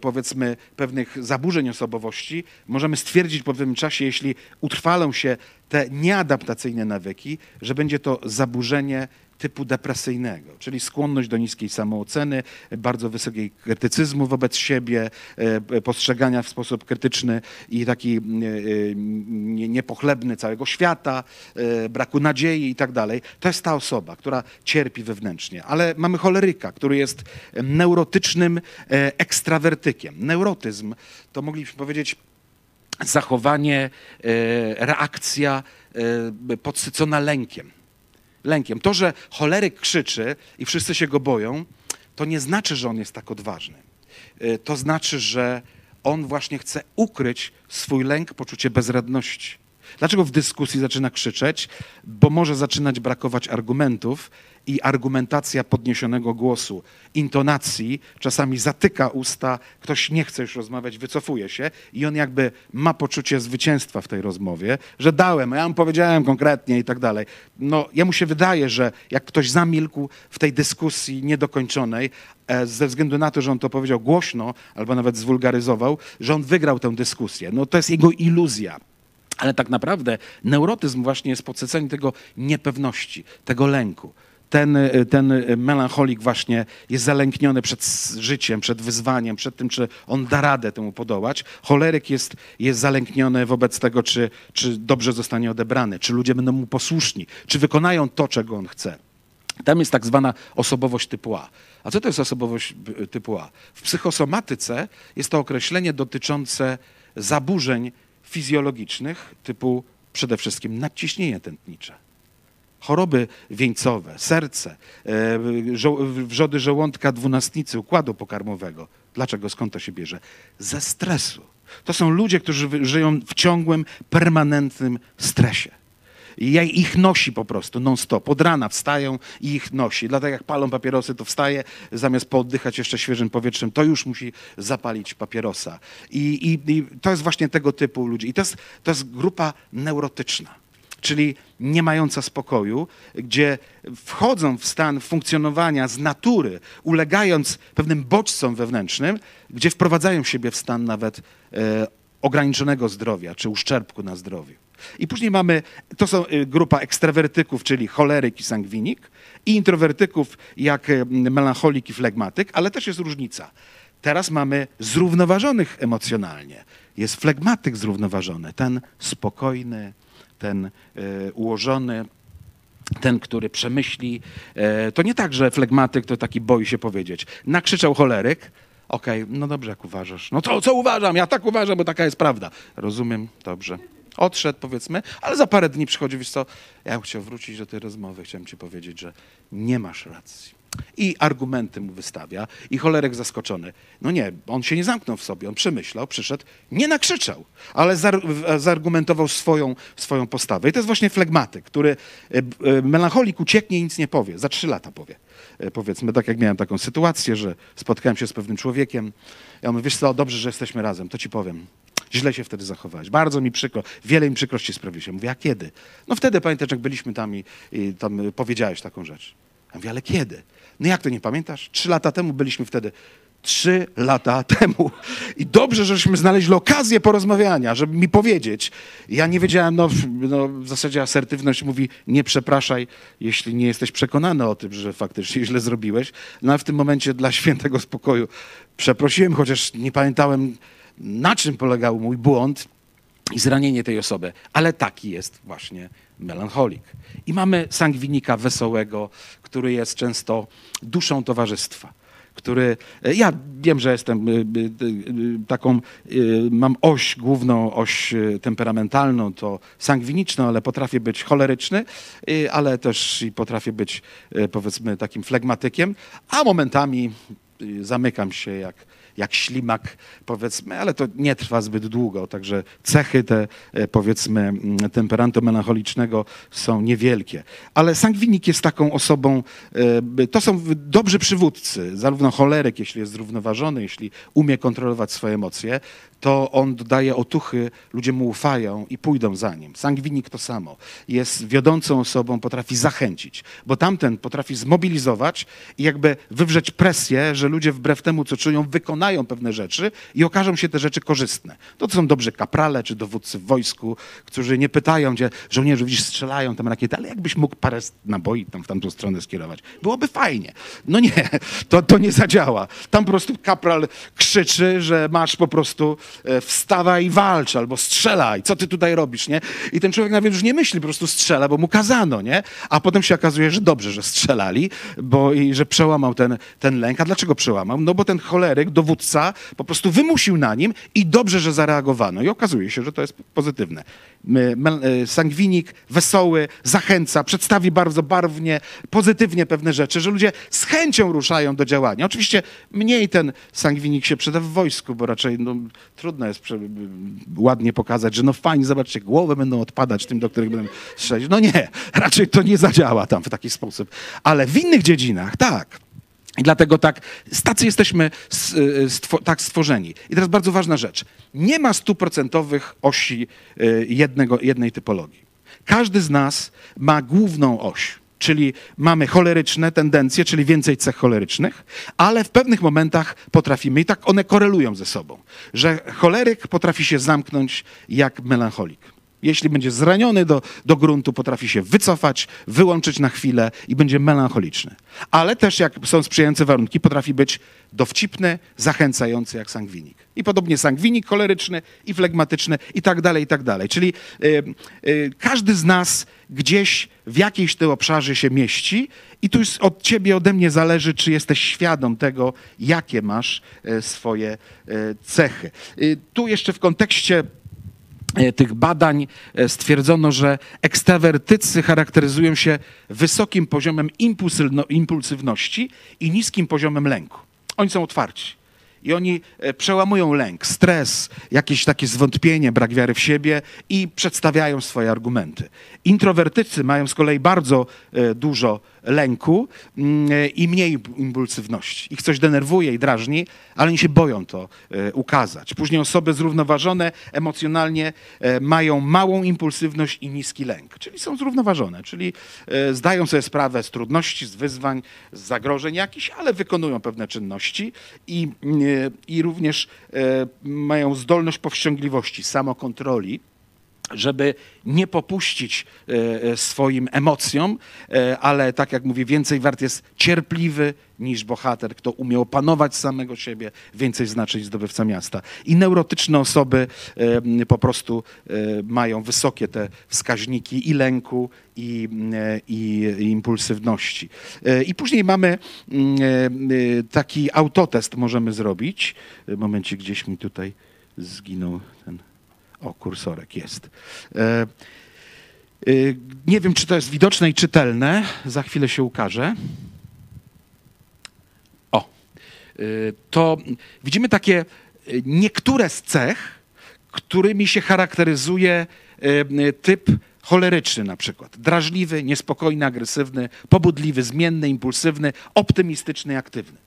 powiedzmy pewnych zaburzeń osobowości możemy stwierdzić po pewnym czasie, jeśli utrwalą się te nieadaptacyjne nawyki, że będzie to zaburzenie typu depresyjnego, czyli skłonność do niskiej samooceny, bardzo wysokiej krytycyzmu wobec siebie, e, postrzegania w sposób krytyczny i taki e, niepochlebny całego świata, e, braku nadziei i tak dalej. To jest ta osoba, która cierpi wewnętrznie. Ale mamy choleryka, który jest neurotycznym ekstrawertykiem. Neurotyzm to moglibyśmy powiedzieć zachowanie, reakcja podsycona lękiem lękiem. To, że choleryk krzyczy i wszyscy się go boją, to nie znaczy, że on jest tak odważny. Y, to znaczy, że on właśnie chce ukryć swój lęk, poczucie bezradności. Dlaczego w dyskusji zaczyna krzyczeć? Bo może zaczynać brakować argumentów i argumentacja podniesionego głosu, intonacji czasami zatyka usta, ktoś nie chce już rozmawiać, wycofuje się i on jakby ma poczucie zwycięstwa w tej rozmowie, że dałem, ja mu powiedziałem konkretnie i tak dalej. No, jemu się wydaje, że jak ktoś zamilkł w tej dyskusji niedokończonej, e, ze względu na to, że on to powiedział głośno albo nawet zwulgaryzował, że on wygrał tę dyskusję. No to jest jego iluzja. Ale tak naprawdę neurotyzm właśnie jest podsyceniem tego niepewności, tego lęku. Ten, ten melancholik właśnie jest zalękniony przed życiem, przed wyzwaniem, przed tym, czy on da radę temu podołać. Choleryk jest, jest zalękniony wobec tego, czy, czy dobrze zostanie odebrany, czy ludzie będą mu posłuszni, czy wykonają to, czego on chce. Tam jest tak zwana osobowość typu A. A co to jest osobowość typu A? W psychosomatyce jest to określenie dotyczące zaburzeń fizjologicznych typu przede wszystkim nadciśnienie tętnicze. Choroby wieńcowe, serce, e, wrzody żołądka dwunastnicy, układu pokarmowego. Dlaczego? Skąd to się bierze? Ze stresu. To są ludzie, którzy żyją w ciągłym, permanentnym stresie. I ich nosi po prostu non-stop. Od rana wstają i ich nosi. Dlatego jak palą papierosy, to wstaje, zamiast pooddychać jeszcze świeżym powietrzem, to już musi zapalić papierosa. I, i, i to jest właśnie tego typu ludzi. I to jest, to jest grupa neurotyczna czyli nie mająca spokoju, gdzie wchodzą w stan funkcjonowania z natury, ulegając pewnym bodźcom wewnętrznym, gdzie wprowadzają siebie w stan nawet e, ograniczonego zdrowia czy uszczerbku na zdrowiu. I później mamy, to są e, grupa ekstrawertyków, czyli choleryk i sangwinik, i introwertyków jak e, melancholik i flegmatyk, ale też jest różnica. Teraz mamy zrównoważonych emocjonalnie. Jest flegmatyk zrównoważony, ten spokojny, ten e, ułożony, ten, który przemyśli. E, to nie tak, że flegmatyk to taki boi się powiedzieć. Nakrzyczał choleryk, okej, okay, no dobrze, jak uważasz. No to co uważam? Ja tak uważam, bo taka jest prawda. Rozumiem, dobrze. Odszedł, powiedzmy, ale za parę dni przychodzi, wiesz co, ja bym chciał wrócić do tej rozmowy, chciałem ci powiedzieć, że nie masz racji. I argumenty mu wystawia. I cholerek zaskoczony. No nie, on się nie zamknął w sobie, on przemyślał, przyszedł, nie nakrzyczał, ale zaargumentował swoją, swoją postawę. I to jest właśnie flegmatyk, który e, e, melancholik ucieknie i nic nie powie. Za trzy lata powie. E, powiedzmy, tak jak miałem taką sytuację, że spotkałem się z pewnym człowiekiem. Ja mówię, wiesz co, dobrze, że jesteśmy razem, to ci powiem. Źle się wtedy zachowałeś. Bardzo mi przykro. Wiele mi przykrości sprawiłeś. mówię, a kiedy? No wtedy pamiętasz, jak byliśmy tam i, i tam powiedziałeś taką rzecz. Ja mówię, ale kiedy? No jak to nie pamiętasz? Trzy lata temu byliśmy wtedy. Trzy lata temu. I dobrze, żeśmy znaleźli okazję porozmawiania, żeby mi powiedzieć. Ja nie wiedziałem, no, no w zasadzie asertywność mówi, nie przepraszaj, jeśli nie jesteś przekonany o tym, że faktycznie źle zrobiłeś. No a w tym momencie dla świętego spokoju przeprosiłem, chociaż nie pamiętałem, na czym polegał mój błąd i zranienie tej osoby. Ale taki jest właśnie melancholik. I mamy sangwinika wesołego, który jest często duszą towarzystwa. Który, e, ja wiem, że jestem e, e, taką, mam oś, główną oś temperamentalną, to sangwiniczną, ale potrafię być choleryczny, ale też i potrafię być powiedzmy takim flegmatykiem, a momentami zamykam się jak jak ślimak, powiedzmy, ale to nie trwa zbyt długo, także cechy te, e, powiedzmy, mm, temperantu melancholicznego są niewielkie. Ale sangwinik jest taką osobą, e, to są dobrzy przywódcy, zarówno choleryk, jeśli jest zrównoważony, jeśli umie kontrolować swoje emocje, to on dodaje otuchy, ludzie mu ufają i pójdą za nim. Sangwinik to samo. Jest wiodącą osobą, potrafi zachęcić, bo tamten potrafi zmobilizować i jakby wywrzeć presję, że ludzie wbrew temu, co czują, wykonają pewne rzeczy i okażą się te rzeczy korzystne. To, są dobrze kaprale czy dowódcy w wojsku, którzy nie pytają, gdzie żołnierze widzisz, strzelają tam rakiety, ale jakbyś mógł parę naboi tam w tamtą stronę skierować. Byłoby fajnie. No nie, to, to nie zadziała. Tam po prostu kapral krzyczy, że masz po prostu wstawaj i walcz, albo strzelaj, co ty tutaj robisz, nie? I ten człowiek nawet już nie myśli, po prostu strzela, bo mu kazano, nie? A potem się okazuje, że dobrze, że strzelali, bo i że przełamał ten, ten lęk. A dlaczego przełamał? No bo ten choleryk, dowódca, po prostu wymusił na nim i dobrze, że zareagowano. I okazuje się, że to jest pozytywne. E, sangwinik, wesoły, zachęca, przedstawi bardzo barwnie, pozytywnie pewne rzeczy, że ludzie z chęcią ruszają do działania. Oczywiście mniej ten sangwinik się przyda w wojsku, bo raczej no, trudno jest ładnie pokazać, że no fajnie, zobaczcie, głowy będą odpadać tym, do których będą strzelić. No nie, raczej to nie zadziała tam w taki sposób. Ale w innych dziedzinach tak. I dlatego tak, tacy jesteśmy stwo, tak stworzeni. I teraz bardzo ważna rzecz. Nie ma stuprocentowych osi y, jednego, jednej typologii. Każdy z nas ma główną oś czyli mamy choleryczne tendencje, czyli więcej cech cholerycznych, ale w pewnych momentach potrafimy, i tak one korelują ze sobą, że choleryk potrafi się zamknąć jak melancholik. Jeśli będzie zraniony do, do gruntu, potrafi się wycofać, wyłączyć na chwilę i będzie melancholiczny. Ale też, jak są sprzyjające warunki, potrafi być dowcipny, zachęcający jak sangwinik. I podobnie sangwinik choleryczny i flegmatyczny i tak dalej, i tak dalej. Czyli y, y, każdy z nas gdzieś w jakiejś tym obszarze się mieści i tu od ciebie, ode mnie zależy, czy jesteś świadom tego, jakie masz y, swoje y, cechy. Y, tu jeszcze w kontekście tych badań e, stwierdzono, że ekstrawertycy charakteryzują się wysokim poziomem impulsywności i niskim poziomem lęku. Oni są otwarci. I oni e, przełamują lęk, stres, jakieś takie zwątpienie, brak wiary w siebie i przedstawiają swoje argumenty. Introwertycy mają z kolei bardzo e, dużo lęku mm, e, i mniej impulsywności. Ich coś denerwuje i drażni, ale oni się boją to ukazać. Później osoby zrównoważone emocjonalnie mają małą impulsywność i niski lęk, czyli są zrównoważone, czyli zdają sobie sprawę z trudności, z wyzwań, z zagrożeń jakichś, ale wykonują pewne czynności i i również e, mają zdolność powściągliwości, samokontroli, żeby nie popuścić e, e, swoim emocjom, ale tak jak mówię, więcej wart jest cierpliwy niż bohater, kto umie opanować samego siebie, więcej znaczy zdobywca miasta. I neurotyczne osoby po prostu mają wysokie te wskaźniki i lęku, i, i, i impulsywności. I później mamy taki autotest możemy zrobić. Momencie gdzieś mi tutaj zginął ten o, kursorek jest. E, e, nie wiem, czy to jest widoczne i czytelne. Za chwilę się ukaże. O, e, to widzimy takie niektóre z cech, którymi się charakteryzuje typ choleryczny na przykład. Drażliwy, niespokojny, agresywny, pobudliwy, zmienny, impulsywny, optymistyczny, aktywny.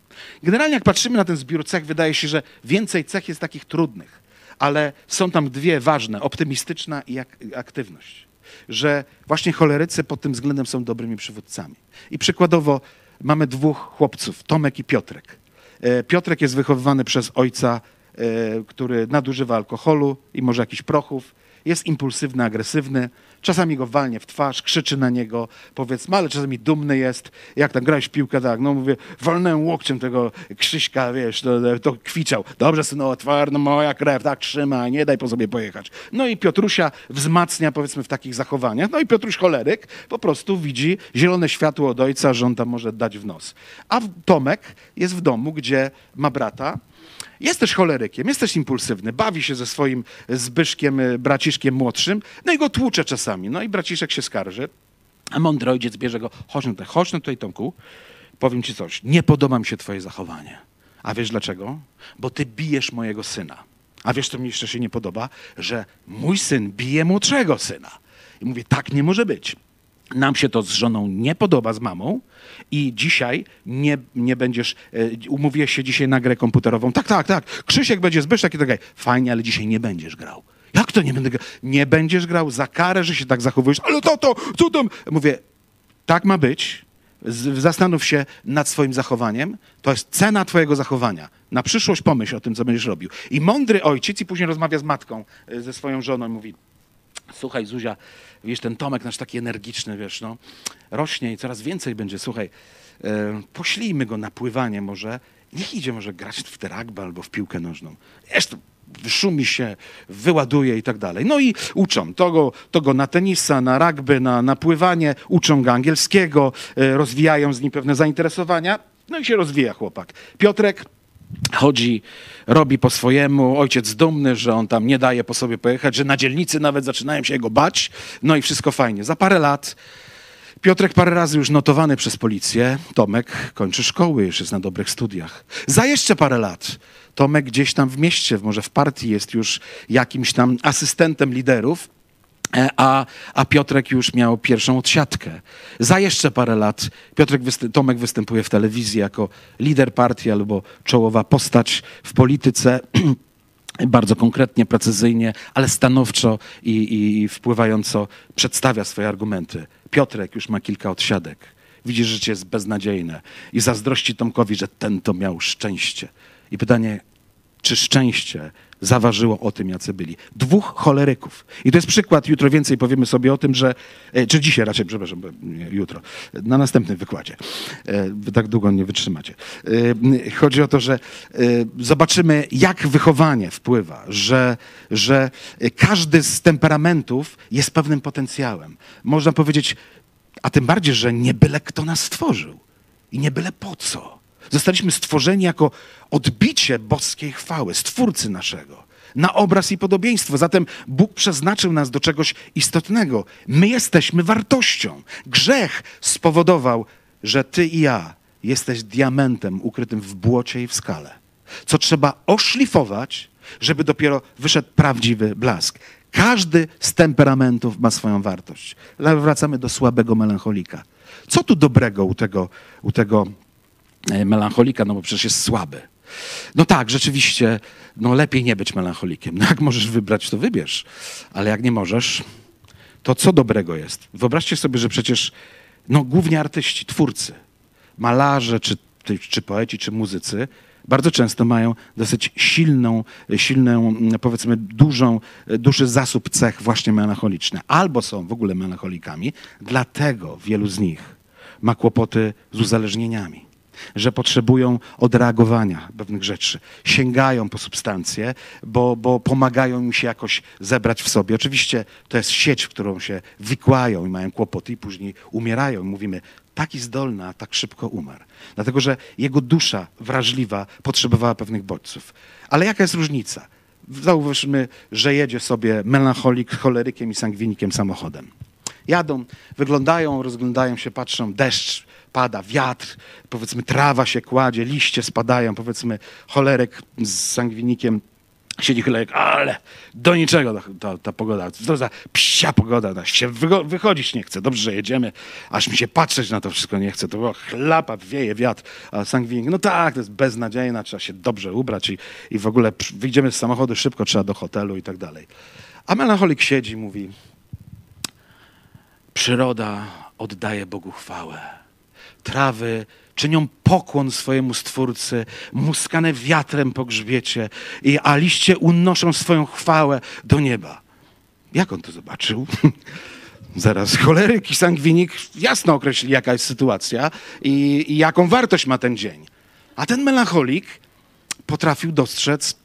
Generalnie jak patrzymy na ten zbiór cech, wydaje się, że więcej cech jest takich trudnych ale są tam dwie ważne, optymistyczna i ak aktywność. Że właśnie cholerycy pod tym względem są dobrymi przywódcami. I przykładowo mamy dwóch chłopców, Tomek i Piotrek. E, Piotrek jest wychowywany przez ojca, e, który nadużywa alkoholu i może jakichś prochów. Jest impulsywny, agresywny Czasami go walnie w twarz, krzyczy na niego, powiedzmy, ale czasami dumny jest. Jak tam grałeś w piłkę, tak, no mówię, walnąłem łokciem tego Krzyśka, wiesz, to, to kwiczał. Dobrze, synu, twardo, moja krew, tak trzyma, nie daj po sobie pojechać. No i Piotrusia wzmacnia, powiedzmy, w takich zachowaniach. No i Piotruś choleryk po prostu widzi zielone światło od ojca, że on tam może dać w nos. A Tomek jest w domu, gdzie ma brata, jest też cholerykiem, jest też impulsywny, bawi się ze swoim Zbyszkiem, y, braciszkiem młodszym, no i go tłucze czasami. No i braciszek się skarży, a mądry ojciec bierze go, chodź no tutaj, chodź no tutaj Tomku, powiem ci coś, nie podoba mi się twoje zachowanie. A wiesz dlaczego? Bo ty bijesz mojego syna. A wiesz, co mi jeszcze się nie podoba? Że mój syn bije młodszego syna. I mówię, tak nie może być. Nam się to z żoną nie podoba, z mamą, i dzisiaj nie, nie będziesz, e, umówiłeś się dzisiaj na grę komputerową. Tak, tak, tak. Krzysiek będzie Zbyszek i tak dalej. Fajnie, ale dzisiaj nie będziesz grał. Jak to nie będę grał? Nie będziesz grał za karę, że się tak zachowujesz. Ale to, to, co tam? Mówię, tak ma być. Zastanów się nad swoim zachowaniem. To jest cena twojego zachowania. Na przyszłość pomyśl o tym, co będziesz robił. I mądry ojciec i później rozmawia z matką, e, ze swoją żoną i mówi, słuchaj Zuzia, wiesz, ten Tomek nasz taki energiczny, wiesz, no, rośnie i coraz więcej będzie, słuchaj, e, poślijmy go na pływanie może, niech idzie może grać w te rugby albo w piłkę nożną. Wiesz, szumi się, wyładuje i tak dalej. No i uczą to go, to go na tenisa, na rugby, na, na pływanie, uczą go angielskiego, e, rozwijają z nim pewne zainteresowania, no i się rozwija chłopak. Piotrek chodzi, robi po swojemu, ojciec dumny, że on tam nie daje po sobie pojechać, że na dzielnicy nawet zaczynają się jego bać, no i wszystko fajnie. Za parę lat Piotrek parę razy już notowany przez policję, Tomek kończy szkoły, już jest na dobrych studiach. Za jeszcze parę lat Tomek gdzieś tam w mieście, może w partii jest już jakimś tam asystentem liderów, a, a Piotrek już miał pierwszą odsiadkę. Za jeszcze parę lat Piotrek występ, Tomek występuje w telewizji jako lider partii albo czołowa postać w polityce. bardzo konkretnie, precyzyjnie, ale stanowczo i, i wpływająco przedstawia swoje argumenty. Piotrek już ma kilka odsiadek. Widzi, że życie jest beznadziejne i zazdrości Tomkowi, że ten to miał szczęście. I pytanie, czy szczęście zaważyło o tym, jacy byli. Dwóch choleryków. I to jest przykład, jutro więcej powiemy sobie o tym, że, e, czy dzisiaj raczej, przepraszam, jutro, na następnym wykładzie. E, wy tak długo nie wytrzymacie. E, chodzi o to, że zobaczymy, jak wychowanie wpływa, że, że każdy z temperamentów jest pewnym potencjałem. Można powiedzieć, a tym bardziej, że nie byle kto nas stworzył i nie byle po co. Zostaliśmy stworzeni jako odbicie boskiej chwały, stwórcy naszego. na obraz i podobieństwo. Zatem Bóg przeznaczył nas do czegoś istotnego. My jesteśmy wartością. Grzech spowodował, że ty i ja jesteś diamentem ukrytym w błocie i w skale, co trzeba oszlifować, żeby dopiero wyszedł prawdziwy blask. Każdy z temperamentów ma swoją wartość. Ale wracamy do słabego melancholika. Co tu dobrego u tego, u tego melancholika? No bo przecież jest słaby. No tak, rzeczywiście, no lepiej nie być melancholikiem. No jak możesz wybrać, to wybierz. Ale jak nie możesz, to co dobrego jest? Wyobraźcie sobie, że przecież no, głównie artyści, twórcy, malarze, czy, czy poeci, czy muzycy, bardzo często mają dosyć silną, silną, powiedzmy, dużą, duży zasób cech właśnie melancholiczny. Albo są w ogóle melancholikami, dlatego wielu z nich ma kłopoty z uzależnieniami że potrzebują odreagowania pewnych rzeczy. Sięgają po substancje, bo, bo pomagają im się jakoś zebrać w sobie. Oczywiście to jest sieć, w którą się wikłają i mają kłopoty i później umierają. Mówimy, taki zdolny, a tak szybko umarł. Dlatego, że jego dusza wrażliwa potrzebowała pewnych bodźców. Ale jaka jest różnica? Zauważmy, że jedzie sobie melancholik, cholerykiem i sangwinikiem samochodem. Jadą, wyglądają, rozglądają się, patrzą, deszcz pada, wiatr, powiedzmy trawa się kładzie, liście spadają, powiedzmy cholerek z sangwinikiem siedzi cholerek, ale do niczego ta, ta pogoda, to za psia pogoda, ta się wychodzić nie chce, dobrze, że jedziemy, aż mi się patrzeć na to wszystko nie chce, to było chlapa, wieje wiatr, a sangwinik, no tak, to jest beznadziejna, trzeba się dobrze ubrać i, i w ogóle wyjdziemy z samochodu szybko, trzeba do hotelu i tak dalej. A melancholik siedzi, mówi, przyroda oddaje Bogu chwałę trawy czynią pokłon swojemu Stwórcy, muskane wiatrem po grzbiecie, a liście unoszą swoją chwałę do nieba. Jak on to zobaczył? Zaraz choleryk i sangwinik jasno określi, jaka jest sytuacja i, i jaką wartość ma ten dzień. A ten melancholik potrafił dostrzec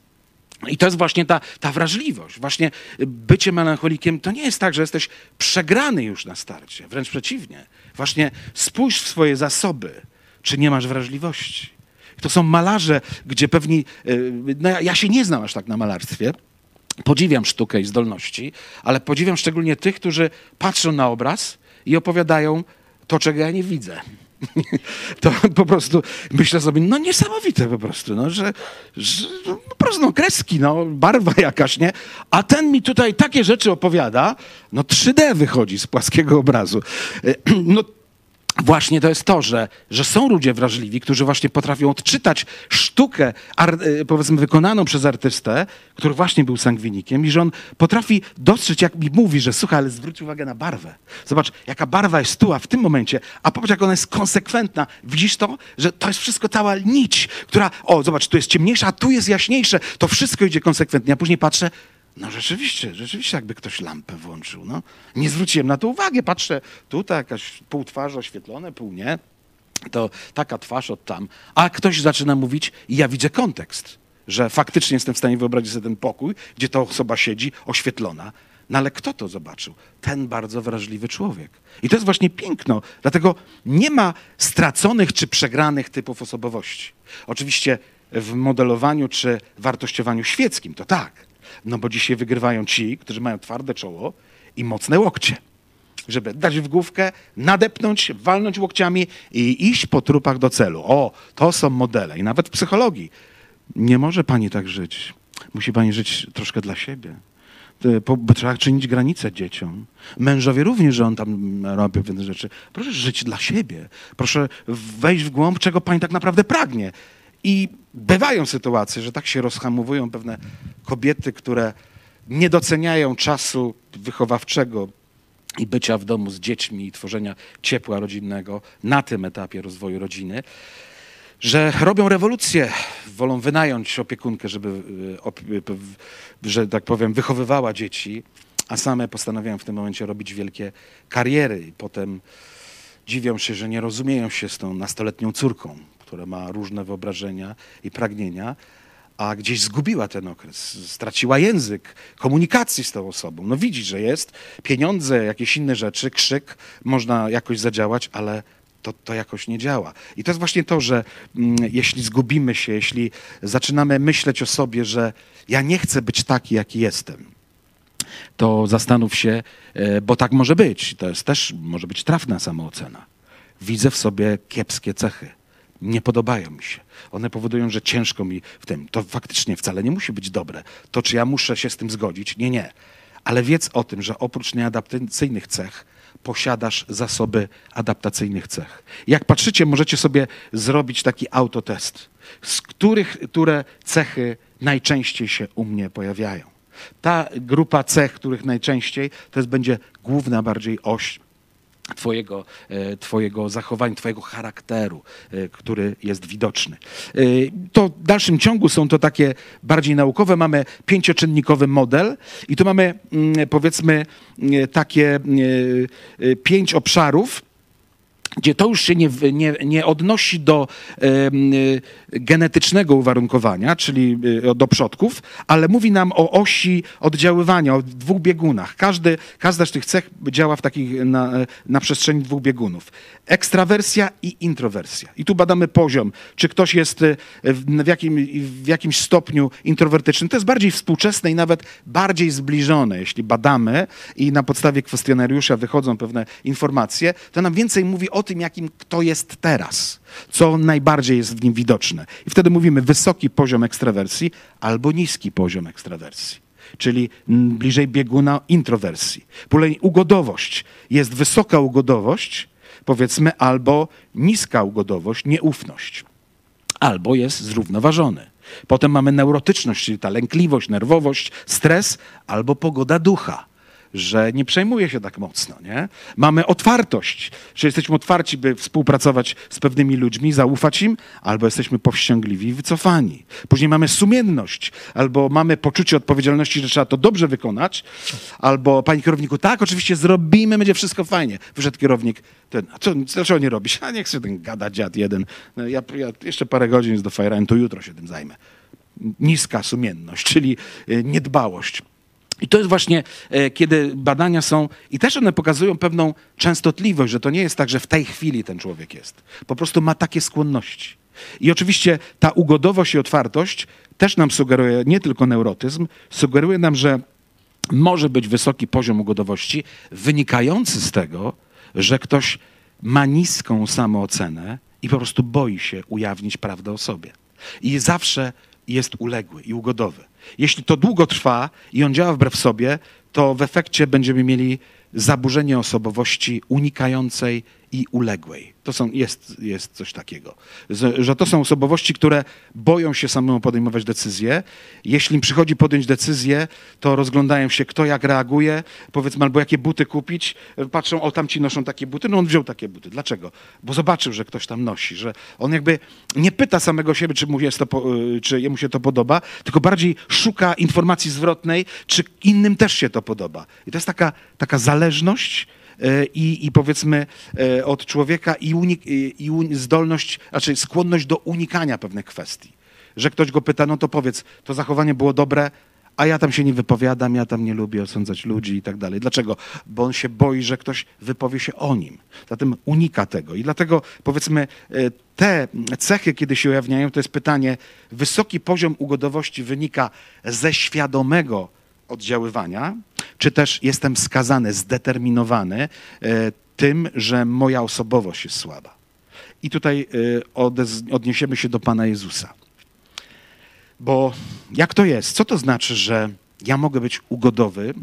i to jest właśnie ta, ta wrażliwość. Właśnie bycie melancholikiem to nie jest tak, że jesteś przegrany już na starcie. Wręcz przeciwnie. Właśnie spójrz w swoje zasoby, czy nie masz wrażliwości. To są malarze, gdzie pewni. Y, no ja się nie znam aż tak na malarstwie. Podziwiam sztukę i zdolności, ale podziwiam szczególnie tych, którzy patrzą na obraz i opowiadają to, czego ja nie widzę. to po prostu myślę sobie, no niesamowite po prostu, no, że, że no, po prostu no, kreski, no, barwa jakaś, nie? A ten mi tutaj takie rzeczy opowiada, no 3D wychodzi z płaskiego obrazu. No właśnie to jest to, że, że są ludzie wrażliwi, którzy właśnie potrafią odczytać sztukę, e, powiedzmy, wykonaną przez artystę, który właśnie był sangwinikiem i że on potrafi dostrzec, jak mi mówi, że słuchaj, ale zwróć uwagę na barwę. Zobacz, jaka barwa jest tu, a w tym momencie, a popatrz, jak ona jest konsekwentna. Widzisz to? Że to jest wszystko cała nić, która, o, zobacz, tu jest ciemniejsza, a tu jest jaśniejsze. To wszystko idzie konsekwentnie. A później patrzę, no rzeczywiście, rzeczywiście jakby ktoś lampę włączył. No. Nie zwróciłem na to uwagę. Patrzę, tutaj jakaś pół twarzy oświetlone, pół nie. To taka twarz od tam. A ktoś zaczyna mówić i ja widzę kontekst, że faktycznie jestem w stanie wyobrazić sobie ten pokój, gdzie ta osoba siedzi oświetlona. No ale kto to zobaczył? Ten bardzo wrażliwy człowiek. I to jest właśnie piękno. Dlatego nie ma straconych czy przegranych typów osobowości. Oczywiście w modelowaniu czy wartościowaniu świeckim to tak. No bo dzisiaj wygrywają ci, którzy mają twarde czoło i mocne łokcie. Żeby dać w główkę, nadepnąć, walnąć łokciami i iść po trupach do celu. O, to są modele. I nawet w psychologii. Nie może pani tak żyć. Musi pani żyć troszkę dla siebie. Trzeba czynić granice dzieciom. Mężowie również, że on tam robi pewne rzeczy. Proszę żyć dla siebie. Proszę wejść w głąb, czego pani tak naprawdę pragnie. I bywają sytuacje, że tak się rozhamowują pewne kobiety, które nie doceniają czasu wychowawczego i bycia w domu z dziećmi i tworzenia ciepła rodzinnego na tym etapie rozwoju rodziny, że robią rewolucję, wolą wynająć opiekunkę, żeby, e, że tak powiem, wychowywała dzieci, a same postanawiają w tym momencie robić wielkie kariery i potem dziwią się, że nie rozumieją się z tą nastoletnią córką, która ma różne wyobrażenia i pragnienia, a gdzieś zgubiła ten okres, straciła język komunikacji z tą osobą. No widzi, że jest pieniądze, jakieś inne rzeczy, krzyk, można jakoś zadziałać, ale to, to jakoś nie działa. I to jest właśnie to, że mm, jeśli zgubimy się, jeśli zaczynamy myśleć o sobie, że ja nie chcę być taki, jaki jestem, to zastanów się, e, bo tak może być. To jest też może być trafna samoocena. Widzę w sobie kiepskie cechy. Nie podobają mi się. One powodują, że ciężko mi w tym. To faktycznie wcale nie musi być dobre. To, czy ja muszę się z tym zgodzić? Nie, nie. Ale wiedz o tym, że oprócz nieadaptacyjnych cech, posiadasz zasoby adaptacyjnych cech. Jak patrzycie, możecie sobie zrobić taki autotest, z których, które cechy najczęściej się u mnie pojawiają. Ta grupa cech, których najczęściej, to jest będzie główna bardziej oś Twojego, e, twojego zachowania, Twojego charakteru, e, który jest widoczny. E, to w dalszym ciągu są to takie bardziej naukowe. Mamy pięcioczynnikowy model i tu mamy mm, powiedzmy takie pięć obszarów, gdzie to już się nie, nie, nie odnosi do y, genetycznego uwarunkowania, czyli y, do przodków, ale mówi nam o osi oddziaływania, o dwóch biegunach. Każdy, każda z tych cech działa w takich, na, na przestrzeni dwóch biegunów. Ekstrawersja i introwersja. I tu badamy poziom, czy ktoś jest y, w, w, jakim, w jakimś stopniu introwertyczny. To jest bardziej współczesne i nawet bardziej zbliżone. Jeśli badamy i na podstawie kwestionariusza wychodzą pewne informacje, to nam więcej mówi o tym, jakim kto jest teraz, co najbardziej jest w nim widoczne. I wtedy mówimy wysoki poziom ekstrawersji albo niski poziom ekstrawersji, czyli bliżej bieguna introwersji. Później ugodowość. Jest wysoka ugodowość, powiedzmy, albo niska ugodowość, nieufność. Albo jest zrównoważony. Potem mamy neurotyczność, czyli ta lękliwość, nerwowość, stres, albo pogoda ducha że nie przejmuje się tak mocno. Nie? Mamy otwartość, że jesteśmy otwarci, by współpracować z pewnymi ludźmi, zaufać im, albo jesteśmy powściągliwi i wycofani. Później mamy sumienność, albo mamy poczucie odpowiedzialności, że trzeba to dobrze wykonać, albo panie kierowniku, tak, oczywiście zrobimy, będzie wszystko fajnie. Wyszedł kierownik, ten, a co, dlaczego nie robisz? A niech sobie ten gada dziad jeden. No, ja, ja jeszcze parę godzin jest do Fire to jutro się tym zajmę. Niska sumienność, czyli y, niedbałość. I to jest właśnie, e, kiedy badania są, i też one pokazują pewną częstotliwość, że to nie jest tak, że w tej chwili ten człowiek jest. Po prostu ma takie skłonności. I oczywiście ta ugodowość i otwartość też nam sugeruje, nie tylko neurotyzm, sugeruje nam, że może być wysoki poziom ugodowości wynikający z tego, że ktoś ma niską samoocenę i po prostu boi się ujawnić prawdę o sobie. I zawsze jest uległy i ugodowy. Jeśli to długo trwa i on działa wbrew sobie, to w efekcie będziemy mieli zaburzenie osobowości unikającej i uległej. To są, jest, jest coś takiego. Że to są osobowości, które boją się samemu podejmować decyzje. Jeśli im przychodzi podjąć decyzję, to rozglądają się, kto jak reaguje, powiedzmy, albo jakie buty kupić. Patrzą, o tamci noszą takie buty, no on wziął takie buty. Dlaczego? Bo zobaczył, że ktoś tam nosi, że on jakby nie pyta samego siebie, czy mu, jest to, y, czy jemu się to podoba, tylko bardziej szuka informacji zwrotnej, czy innym też się to podoba. I to jest taka, taka zależność, i, i powiedzmy e, od człowieka i, unik, i zdolność, znaczy skłonność do unikania pewnych kwestii. Że ktoś go pyta, no to powiedz, to zachowanie było dobre, a ja tam się nie wypowiadam, ja tam nie lubię osądzać ludzi i tak dalej. Dlaczego? Bo on się boi, że ktoś wypowie się o nim. Zatem unika tego. I dlatego powiedzmy, e, te cechy, kiedy się ujawniają, to jest pytanie, wysoki poziom ugodowości wynika ze świadomego oddziaływania, czy też jestem skazany, zdeterminowany e, tym, że moja osobowość jest słaba. I tutaj e, odniesiemy się do Pana Jezusa. Bo jak to jest? Co to znaczy, że ja mogę być ugodowy,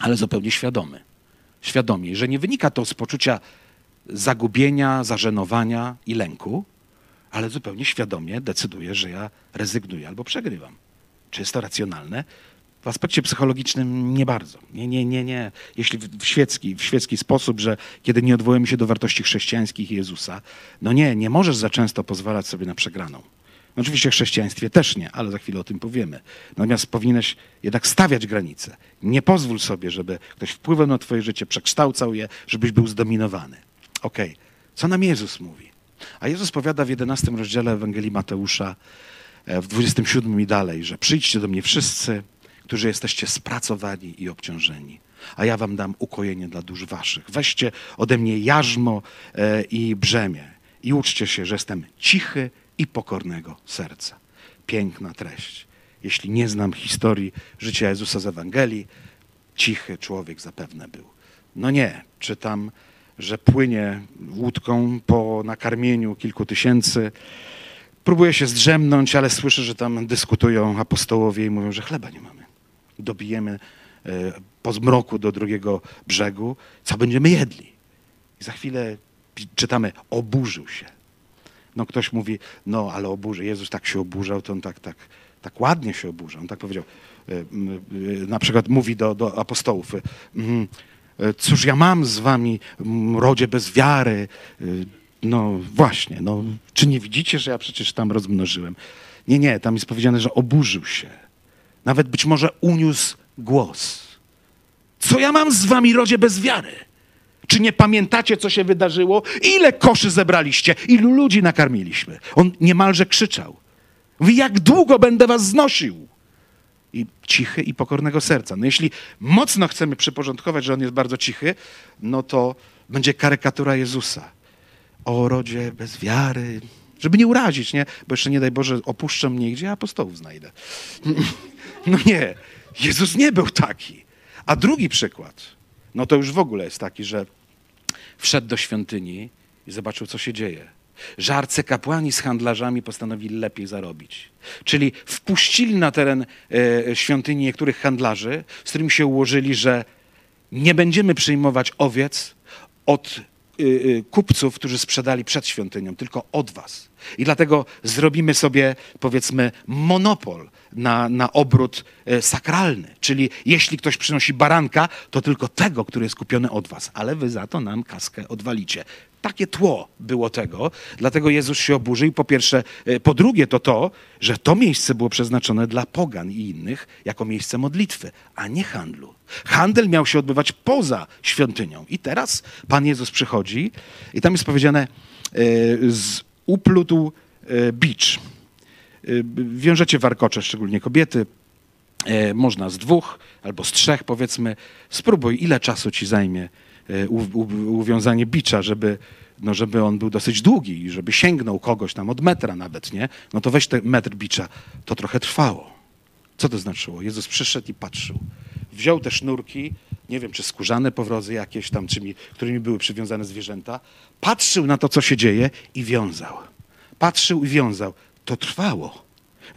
ale zupełnie świadomy? Świadomie, że nie wynika to z poczucia zagubienia, zażenowania i lęku, ale zupełnie świadomie decyduję, że ja rezygnuję albo przegrywam. Czy jest to racjonalne? W aspekcie psychologicznym nie bardzo. Nie, nie, nie, nie. Jeśli w świecki, w świecki sposób, że kiedy nie odwołujemy się do wartości chrześcijańskich Jezusa, no nie, nie możesz za często pozwalać sobie na przegraną. Oczywiście w chrześcijaństwie też nie, ale za chwilę o tym powiemy. Natomiast powinieneś jednak stawiać granice. Nie pozwól sobie, żeby ktoś wpływał na twoje życie, przekształcał je, żebyś był zdominowany. Okej, okay. co nam Jezus mówi? A Jezus powiada w 11 rozdziale Ewangelii Mateusza, e, w 27 i dalej, że przyjdźcie do mnie wszyscy, którzy jesteście spracowani i obciążeni, a ja wam dam ukojenie dla dusz waszych. Weźcie ode mnie jarzmo e, i brzemię i uczcie się, że jestem cichy i pokornego serca. Piękna treść. Jeśli nie znam historii życia Jezusa z Ewangelii, cichy człowiek zapewne był. No nie, czytam, że płynie łódką po nakarmieniu kilku tysięcy. Próbuje się zdrzemnąć, ale słyszę, że tam dyskutują apostołowie i mówią, że chleba nie mamy. Dobijemy e, po zmroku do drugiego brzegu, co będziemy jedli. I za chwilę czytamy, oburzył się. No ktoś mówi, no ale oburzy. Jezus tak się oburzał, to on tak, tak, tak ładnie się oburzał. On tak powiedział, e, e, na przykład mówi do, do apostołów, cóż ja mam z wami, rodzie bez wiary. No właśnie, no, czy nie widzicie, że ja przecież tam rozmnożyłem? Nie, nie, tam jest powiedziane, że oburzył się. Nawet być może uniósł głos. Co ja mam z wami, rodzie bez wiary? Czy nie pamiętacie, co się wydarzyło? Ile koszy zebraliście? Ilu ludzi nakarmiliśmy? On niemalże krzyczał. Mówi, jak długo będę was znosił? I cichy i pokornego serca. No jeśli mocno chcemy przyporządkować, że on jest bardzo cichy, no to będzie karykatura Jezusa. O rodzie bez wiary, żeby nie urazić, nie? Bo jeszcze nie daj Boże opuszczę mnie, gdzie ja apostołów znajdę. No nie, Jezus nie był taki. A drugi przykład, no to już w ogóle jest taki, że wszedł do świątyni i zobaczył, co się dzieje. Że arcykapłani z handlarzami postanowili lepiej zarobić. Czyli wpuścili na teren e, świątyni niektórych handlarzy, z którymi się ułożyli, że nie będziemy przyjmować owiec od kupców, którzy sprzedali przed świątynią, tylko od was. I dlatego zrobimy sobie, powiedzmy, monopol na, na obrót e, sakralny. Czyli jeśli ktoś przynosi baranka, to tylko tego, który jest kupiony od was, ale wy za to nam kaskę odwalicie. Takie tło było tego, dlatego Jezus się oburzył. Po pierwsze, e, po drugie to to, że to miejsce było przeznaczone dla pogan i innych jako miejsce modlitwy, a nie handlu. Handel miał się odbywać poza świątynią. I teraz Pan Jezus przychodzi i tam jest powiedziane e, z uplótł bicz Y, wiążecie warkocze, szczególnie kobiety. E, można z dwóch albo z trzech, powiedzmy. Spróbuj, ile czasu ci zajmie e, uwiązanie bicza, żeby, no, żeby on był dosyć długi i żeby sięgnął kogoś tam od metra nawet, nie? No to weź ten metr bicza. To trochę trwało. Co to znaczyło? Jezus przyszedł i patrzył. Wziął te sznurki, nie wiem, czy skórzane powrozy jakieś tam, czymi, którymi były przywiązane zwierzęta, patrzył na to, co się dzieje i wiązał. Patrzył i wiązał to trwało.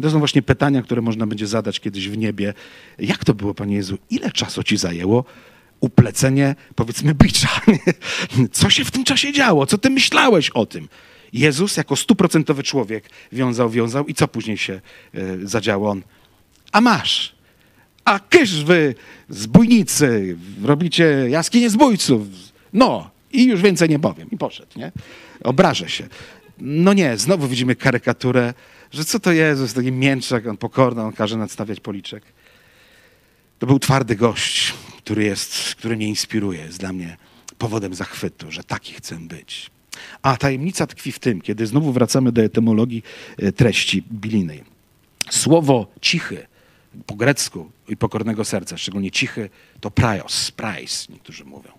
To są właśnie pytania, które można będzie zadać kiedyś w niebie. Jak to było, Panie Jezu? Ile czasu ci zajęło uplecenie, powiedzmy, bicza? Co się w tym czasie działo? Co ty myślałeś o tym? Jezus jako stuprocentowy człowiek wiązał, wiązał i co później się y, zadziało? On, a masz, a kysz wy, zbójnicy, robicie jaskinie zbójców. No, i już więcej nie powiem. I poszedł, nie? Obrażę się. No nie, znowu widzimy karykaturę, że co to Jezus, taki mięczak, on pokorny, on każe nadstawiać policzek. To był twardy gość, który jest, który mnie inspiruje, jest dla mnie powodem zachwytu, że taki chcę być. A tajemnica tkwi w tym, kiedy znowu wracamy do etymologii e, treści bilinej. Słowo cichy po grecku i pokornego serca, szczególnie cichy, to praios, prais, niektórzy mówią.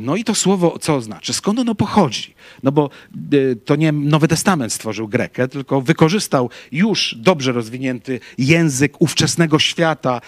No i to słowo co oznacza? Skąd ono pochodzi? No bo y, to nie Nowy Testament stworzył Grekę, tylko wykorzystał już dobrze rozwinięty język ówczesnego świata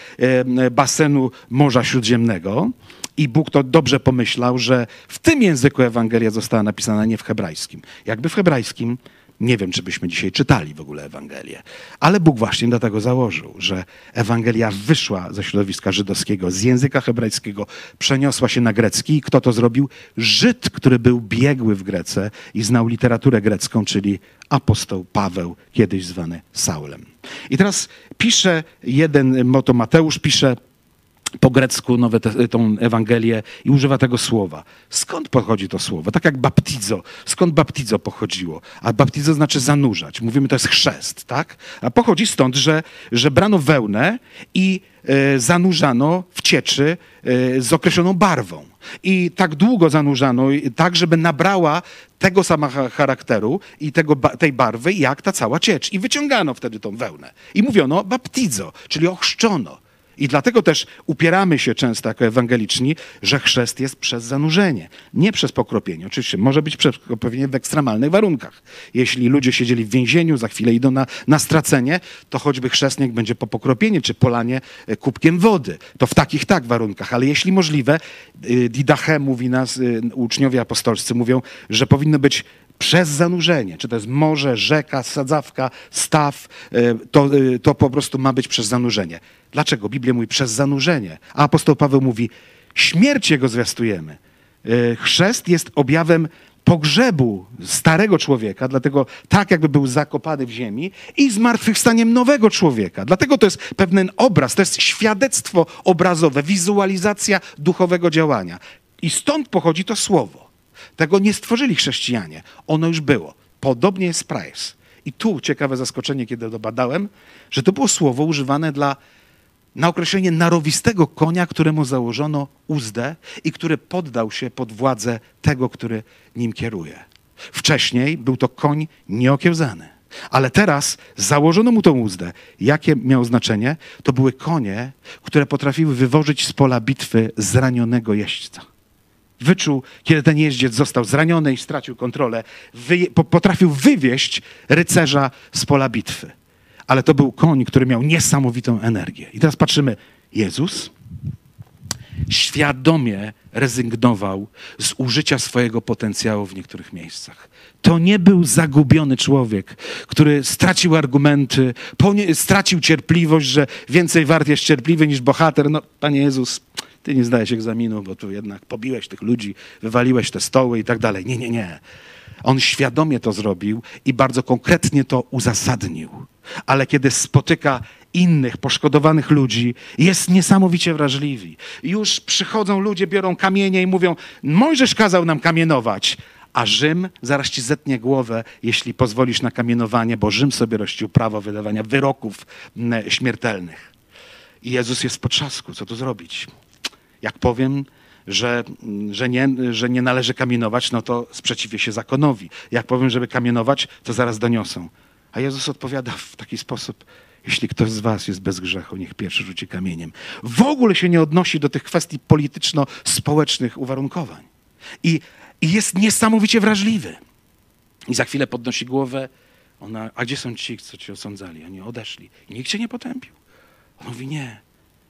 basenu Morza Śródziemnego. I Bóg to dobrze pomyślał, że w tym języku Ewangelia została napisana, nie w hebrajskim. Jakby w hebrajskim nie wiem, czy byśmy dzisiaj czytali w ogóle Ewangelię. Ale Bóg właśnie dlatego założył, że Ewangelia wyszła ze środowiska żydowskiego, z języka hebrajskiego, przeniosła się na grecki. I kto to zrobił? Żyd, który był biegły w Grece i znał literaturę grecką, czyli apostoł Paweł, kiedyś zwany Saulem. I teraz pisze jeden, moto Mateusz pisze, po grecku nowe te, tą Ewangelię i używa tego słowa. Skąd pochodzi to słowo? Tak jak baptizo. Skąd baptizo pochodziło? A baptizo znaczy zanurzać. Mówimy, to jest chrzest, tak? A pochodzi stąd, że, że brano wełnę i e, zanurzano w cieczy e, z określoną barwą. I tak długo zanurzano, tak żeby nabrała tego samego charakteru i tego, tej barwy, jak ta cała ciecz. I wyciągano wtedy tą wełnę. I mówiono baptizo, czyli ochrzczono. I dlatego też upieramy się często jako ewangeliczni, że chrzest jest przez zanurzenie, nie przez pokropienie. Oczywiście może być przez pokropienie w ekstremalnych warunkach. Jeśli ludzie siedzieli w więzieniu, za chwilę idą na, na stracenie, to choćby chrzest niech będzie po pokropienie czy polanie e, kubkiem wody. To w takich tak warunkach. Ale jeśli możliwe, y, Didache mówi nas, y, uczniowie apostolscy mówią, że powinno być przez zanurzenie, czy to jest morze, rzeka, sadzawka, staw, e, to, e, to po prostu ma być przez zanurzenie. Dlaczego? Biblia mówi przez zanurzenie, a apostoł Paweł mówi śmierć jego zwiastujemy. E, chrzest jest objawem pogrzebu starego człowieka, dlatego tak jakby był zakopany w ziemi i zmartwychwstaniem nowego człowieka. Dlatego to jest pewien obraz, to jest świadectwo obrazowe, wizualizacja duchowego działania. I stąd pochodzi to słowo. Tego nie stworzyli chrześcijanie. Ono już było. Podobnie jest Price. I tu ciekawe zaskoczenie, kiedy to badałem, że to było słowo używane dla, na określenie narowistego konia, któremu założono uzdę i który poddał się pod władzę tego, który nim kieruje. Wcześniej był to koń nieokiełzany. Ale teraz założono mu tą uzdę. Jakie miało znaczenie? To były konie, które potrafiły wywożyć z pola bitwy zranionego jeźdźca wyczuł, kiedy ten jeździec został zraniony i stracił kontrolę, wy, potrafił wywieźć rycerza z pola bitwy. Ale to był koń, który miał niesamowitą energię. I teraz patrzymy, Jezus świadomie rezygnował z użycia swojego potencjału w niektórych miejscach. To nie był zagubiony człowiek, który stracił argumenty, stracił cierpliwość, że więcej wart jest cierpliwy niż bohater. No, Panie Jezus, ty nie zdajesz egzaminu, bo tu jednak pobiłeś tych ludzi, wywaliłeś te stoły i tak dalej. Nie, nie, nie. On świadomie to zrobił i bardzo konkretnie to uzasadnił. Ale kiedy spotyka innych poszkodowanych ludzi, jest niesamowicie wrażliwy. Już przychodzą ludzie, biorą kamienie i mówią: Mojżesz kazał nam kamienować. A Rzym zaraz ci zetnie głowę, jeśli pozwolisz na kamienowanie, bo Rzym sobie rościł prawo wydawania wyroków mm, śmiertelnych. I Jezus jest w potrzasku. Co tu zrobić? Jak powiem, że, że, nie, że nie należy kamienować, no to sprzeciwię się zakonowi. Jak powiem, żeby kamienować, to zaraz doniosą. A Jezus odpowiada w taki sposób, jeśli ktoś z was jest bez grzechu, niech pierwszy rzuci kamieniem. W ogóle się nie odnosi do tych kwestii polityczno-społecznych uwarunkowań. I, I, jest niesamowicie wrażliwy. I za chwilę podnosi głowę. Ona, a gdzie są ci, co cię osądzali? Oni odeszli. I nikt cię nie potępił. On mówi, nie,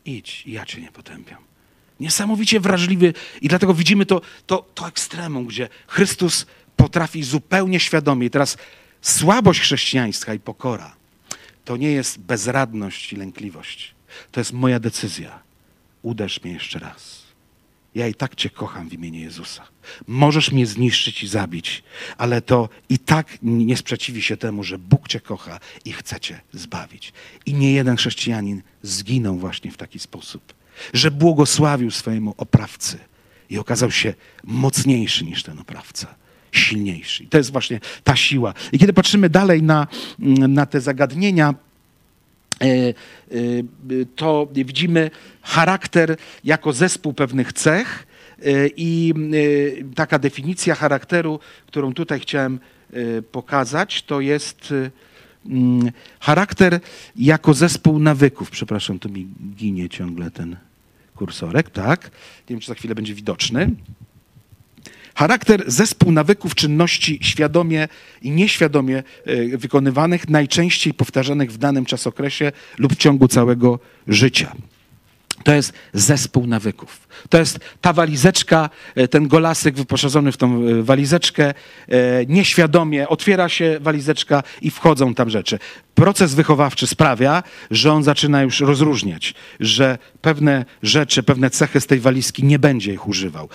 idź, ja cię nie potępiam. Niesamowicie wrażliwy i dlatego widzimy to, to, to ekstremum, gdzie Chrystus potrafi zupełnie świadomie. I teraz słabość chrześcijańska i pokora to nie jest bezradność i lękliwość. To jest moja decyzja. Uderz mnie jeszcze raz. Ja i tak Cię kocham w imieniu Jezusa. Możesz mnie zniszczyć i zabić, ale to i tak nie sprzeciwi się temu, że Bóg Cię kocha i chce Cię zbawić. I nie jeden chrześcijanin zginął właśnie w taki sposób że błogosławił swojemu oprawcy i okazał się mocniejszy niż ten oprawca, silniejszy. I to jest właśnie ta siła. I kiedy patrzymy dalej na, na te zagadnienia, e, e, to widzimy charakter jako zespół pewnych cech e, i taka definicja charakteru, którą tutaj chciałem pokazać, to jest charakter jako zespół nawyków. Przepraszam, to mi ginie ciągle ten kursorek, tak? Nie wiem, czy za chwilę będzie widoczny. Charakter zespół nawyków czynności świadomie i nieświadomie e, wykonywanych, najczęściej powtarzanych w danym czasokresie lub w ciągu całego życia. To jest zespół nawyków. To jest ta walizeczka, e, ten golasek wyposażony w tą e, walizeczkę, e, nieświadomie otwiera się walizeczka i wchodzą tam rzeczy. Proces wychowawczy sprawia, że on zaczyna już rozróżniać, że pewne rzeczy, pewne cechy z tej walizki nie będzie ich używał.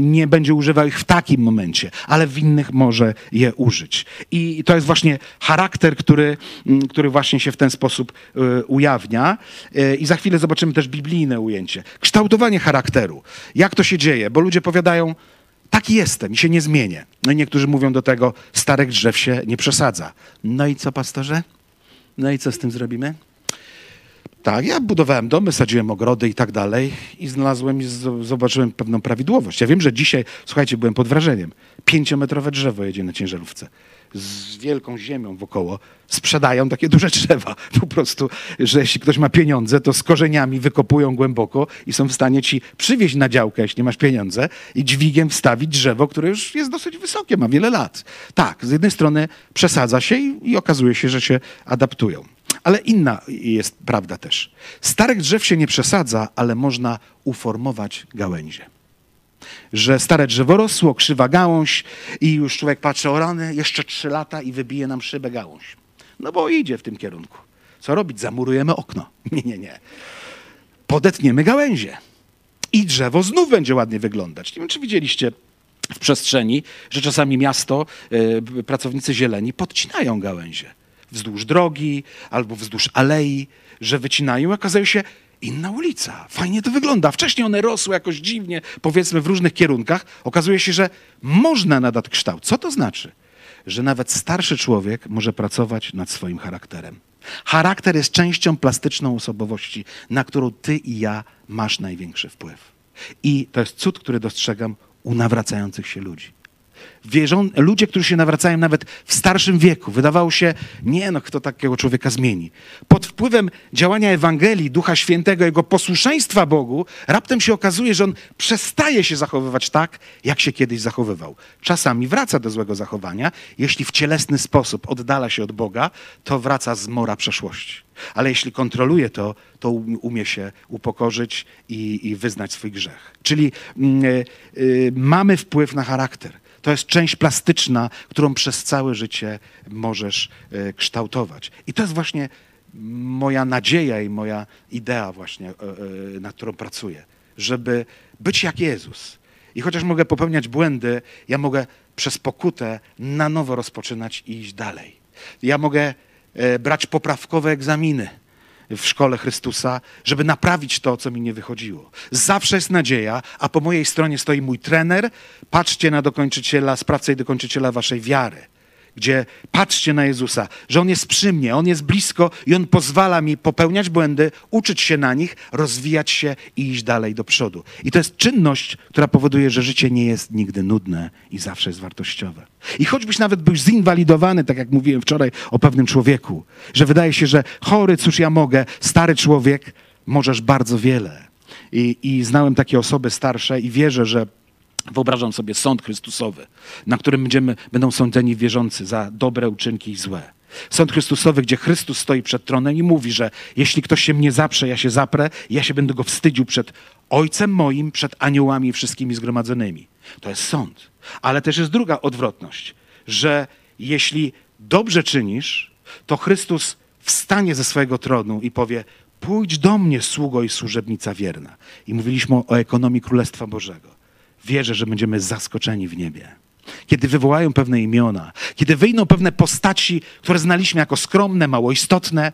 Nie będzie używał ich w takim momencie, ale w innych może je użyć. I to jest właśnie charakter, który, który właśnie się w ten sposób ujawnia. I za chwilę zobaczymy też biblijne ujęcie. Kształtowanie charakteru. Jak to się dzieje? Bo ludzie powiadają, taki jestem i się nie zmienię. No i niektórzy mówią do tego, starek drzew się nie przesadza. No i co, pastorze? No i co z tym zrobimy? Tak, ja budowałem domy, sadziłem ogrody i tak dalej i znalazłem i zobaczyłem pewną prawidłowość. Ja wiem, że dzisiaj, słuchajcie, byłem pod wrażeniem. Pięciometrowe drzewo jedzie na ciężarówce. Z wielką ziemią wokoło sprzedają takie duże drzewa. Po prostu, że jeśli ktoś ma pieniądze, to z korzeniami wykopują głęboko i są w stanie ci przywieźć na działkę, jeśli masz pieniądze, i dźwigiem wstawić drzewo, które już jest dosyć wysokie, ma wiele lat. Tak, z jednej strony przesadza się i, i okazuje się, że się adaptują. Ale inna jest prawda też. Starych drzew się nie przesadza, ale można uformować gałęzie. Że stare drzewo rosło, krzywa gałąź i już człowiek patrzy, o rany, jeszcze trzy lata i wybije nam szybę gałąź. No bo idzie w tym kierunku. Co robić? Zamurujemy okno. Nie, nie, nie. Podetniemy gałęzie. I drzewo znów będzie ładnie wyglądać. Nie wiem, czy widzieliście w przestrzeni, że czasami miasto, yy, pracownicy zieleni podcinają gałęzie wzdłuż drogi albo wzdłuż alei, że wycinają, okazuje się inna ulica. Fajnie to wygląda. Wcześniej one rosły jakoś dziwnie, powiedzmy w różnych kierunkach. Okazuje się, że można nadać kształt. Co to znaczy? Że nawet starszy człowiek może pracować nad swoim charakterem. Charakter jest częścią plastyczną osobowości, na którą ty i ja masz największy wpływ. I to jest cud, który dostrzegam u nawracających się ludzi. Wierzą, ludzie, którzy się nawracają nawet w starszym wieku. Wydawało się, nie no, kto takiego człowieka zmieni. Pod wpływem działania Ewangelii, Ducha Świętego, jego posłuszeństwa Bogu, raptem się okazuje, że on przestaje się zachowywać tak, jak się kiedyś zachowywał. Czasami wraca do złego zachowania. Jeśli w cielesny sposób oddala się od Boga, to wraca z mora przeszłości. Ale jeśli kontroluje to, to um, umie się upokorzyć i, i wyznać swój grzech. Czyli yy, yy, mamy wpływ na charakter. To jest część plastyczna, którą przez całe życie możesz e, kształtować. I to jest właśnie moja nadzieja i moja idea właśnie, e, e, nad którą pracuję, żeby być jak Jezus. I chociaż mogę popełniać błędy, ja mogę przez pokutę na nowo rozpoczynać i iść dalej. Ja mogę brać poprawkowe egzaminy w szkole Chrystusa, żeby naprawić to, co mi nie wychodziło. Zawsze jest nadzieja, a po mojej stronie stoi mój trener. Patrzcie na dokończyciela, sprawcę i dokończyciela waszej wiary gdzie patrzcie na Jezusa, że On jest przy mnie, On jest blisko i On pozwala mi popełniać błędy, uczyć się na nich, rozwijać się i iść dalej do przodu. I to jest czynność, która powoduje, że życie nie jest nigdy nudne i zawsze jest wartościowe. I choćbyś nawet był zinwalidowany, tak jak mówiłem wczoraj o pewnym człowieku, że wydaje się, że chory, cóż ja mogę, stary człowiek, możesz bardzo wiele. I, I znałem takie osoby starsze i wierzę, że Wyobrażam sobie sąd Chrystusowy, na którym będziemy, będą sądzeni wierzący za dobre uczynki i złe. Sąd Chrystusowy, gdzie Chrystus stoi przed tronem i mówi, że jeśli ktoś się mnie zaprze, ja się zaprę, ja się będę go wstydził przed Ojcem moim, przed aniołami i wszystkimi zgromadzonymi. To jest sąd. Ale też jest druga odwrotność, że jeśli dobrze czynisz, to Chrystus wstanie ze swojego tronu i powie: Pójdź do mnie, sługo i służebnica wierna. I mówiliśmy o ekonomii Królestwa Bożego wierzę, że będziemy zaskoczeni w niebie. Kiedy wywołają pewne imiona, kiedy wyjdą pewne postaci, które znaliśmy jako skromne, mało istotne,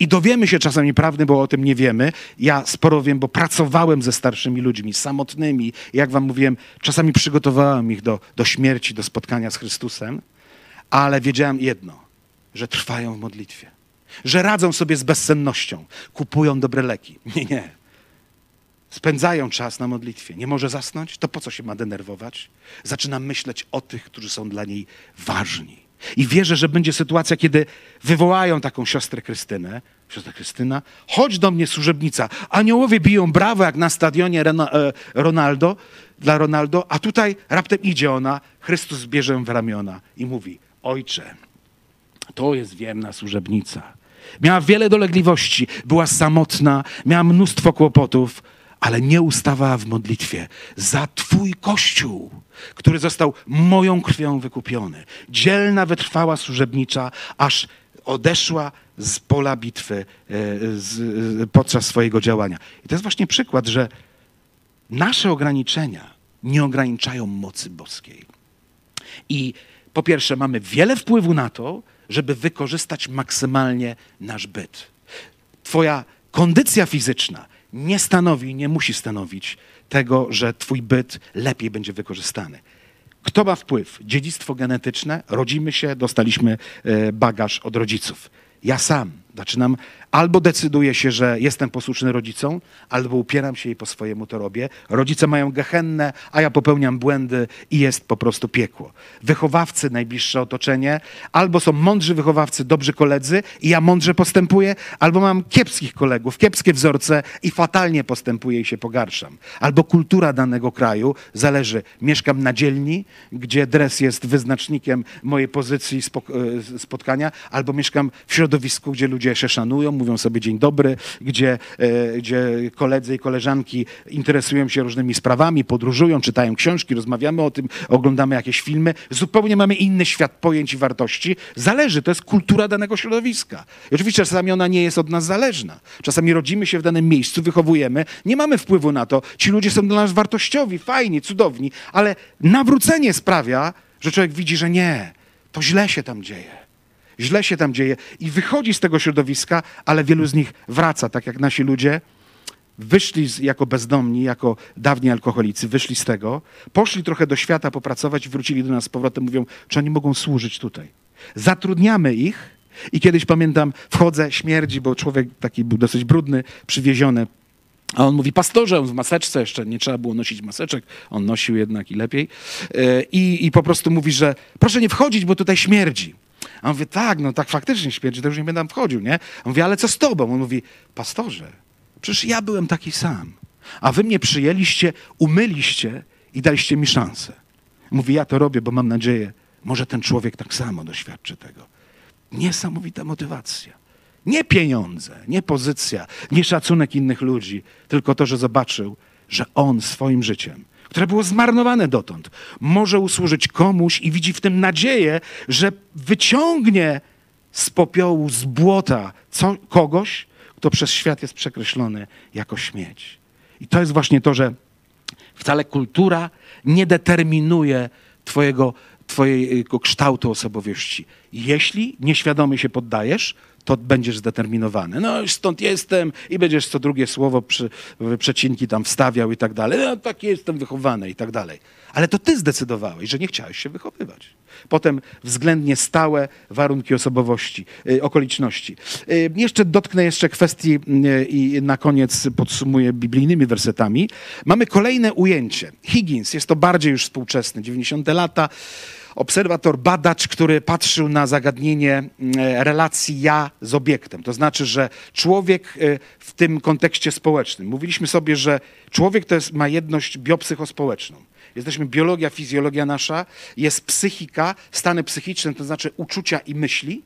i dowiemy się czasami prawdy, bo o tym nie wiemy. Ja sporo wiem, bo pracowałem ze starszymi ludźmi, samotnymi. Jak wam mówiłem, czasami przygotowałem ich do, do śmierci, do spotkania z Chrystusem, ale wiedziałem jedno, że trwają w modlitwie, że radzą sobie z bezsennością, kupują dobre leki. Nie, nie spędzają czas na modlitwie. Nie może zasnąć, to po co się ma denerwować? Zaczyna myśleć o tych, którzy są dla niej ważni. I wierzę, że będzie sytuacja, kiedy wywołają taką siostrę Krystynę. Siostra Krystyna, chodź do mnie, służebnica. Aniołowie biją brawo, jak na stadionie e, Ronaldo, dla Ronaldo, a tutaj raptem idzie ona, Chrystus bierze w ramiona i mówi, ojcze, to jest wierna służebnica. Miała wiele dolegliwości, była samotna, miała mnóstwo kłopotów, ale nie ustawała w modlitwie za Twój Kościół, który został moją krwią wykupiony. Dzielna, wytrwała służebnicza, aż odeszła z pola bitwy e, z, podczas swojego działania. I to jest właśnie przykład, że nasze ograniczenia nie ograniczają mocy boskiej. I po pierwsze, mamy wiele wpływu na to, żeby wykorzystać maksymalnie nasz byt. Twoja kondycja fizyczna nie stanowi, nie musi stanowić tego, że twój byt lepiej będzie wykorzystany. Kto ma wpływ? Dziedzictwo genetyczne, rodzimy się, dostaliśmy e, bagaż od rodziców. Ja sam zaczynam Albo decyduję się, że jestem posłuszny rodzicom, albo upieram się i po swojemu to robię. Rodzice mają gehennę, a ja popełniam błędy i jest po prostu piekło. Wychowawcy, najbliższe otoczenie, albo są mądrzy wychowawcy, dobrzy koledzy i ja mądrze postępuję, albo mam kiepskich kolegów, kiepskie wzorce i fatalnie postępuję i się pogarszam. Albo kultura danego kraju, zależy. Mieszkam na dzielni, gdzie dres jest wyznacznikiem mojej pozycji e, spotkania, albo mieszkam w środowisku, gdzie ludzie się szanują, mówią sobie dzień dobry, gdzie, e, gdzie koledzy i koleżanki interesują się różnymi sprawami, podróżują, czytają książki, rozmawiamy o tym, oglądamy jakieś filmy. Zupełnie mamy inny świat pojęć i wartości. Zależy, to jest kultura danego środowiska. I oczywiście czasami ona nie jest od nas zależna. Czasami rodzimy się w danym miejscu, wychowujemy, nie mamy wpływu na to. Ci ludzie są dla nas wartościowi, fajni, cudowni, ale nawrócenie sprawia, że człowiek widzi, że nie, to źle się tam dzieje. Źle się tam dzieje i wychodzi z tego środowiska, ale wielu z nich wraca, tak jak nasi ludzie. Wyszli z, jako bezdomni, jako dawni alkoholicy, wyszli z tego, poszli trochę do świata popracować wrócili do nas z powrotem, mówią, czy oni mogą służyć tutaj. Zatrudniamy ich i kiedyś pamiętam, wchodzę, śmierdzi, bo człowiek taki był dosyć brudny, przywieziony a on mówi, pastorze, w maseczce, jeszcze nie trzeba było nosić maseczek, on nosił jednak i lepiej. E, I, I po prostu mówi, że proszę nie wchodzić, bo tutaj śmierdzi. A on mówi, tak, no tak faktycznie śmierdzi, to już nie będę tam wchodził, nie? On mówi, ale co z tobą? On mówi, pastorze, przecież ja byłem taki sam. A wy mnie przyjęliście, umyliście i daliście mi szansę. Mówi, ja to robię, bo mam nadzieję, może ten człowiek tak samo doświadczy tego. Niesamowita motywacja. Nie pieniądze, nie pozycja, nie szacunek innych ludzi, tylko to, że zobaczył, że on swoim życiem, które było zmarnowane dotąd, może usłużyć komuś i widzi w tym nadzieję, że wyciągnie z popiołu, z błota co, kogoś, kto przez świat jest przekreślony jako śmieć. I to jest właśnie to, że wcale kultura nie determinuje Twojego, Twojego kształtu osobowości. Jeśli nieświadomie się poddajesz, to będziesz zdeterminowany. No stąd jestem i będziesz co drugie słowo przy, przecinki tam wstawiał i tak dalej. No tak jestem wychowany i tak dalej. Ale to ty zdecydowałeś, że nie chciałeś się wychowywać. Potem względnie stałe warunki osobowości, yy, okoliczności. Yy, jeszcze dotknę jeszcze kwestii yy, i na koniec podsumuję biblijnymi wersetami. Mamy kolejne ujęcie. Higgins, jest to bardziej już współczesne, 90 lata obserwator, badacz, który patrzył na zagadnienie mm, relacji ja z obiektem. To znaczy, że człowiek e, w tym kontekście społecznym. Mówiliśmy sobie, że człowiek to jest, ma jedność biopsychospołeczną. Jesteśmy biologia, fizjologia nasza, jest psychika, stany psychiczne, to znaczy uczucia i myśli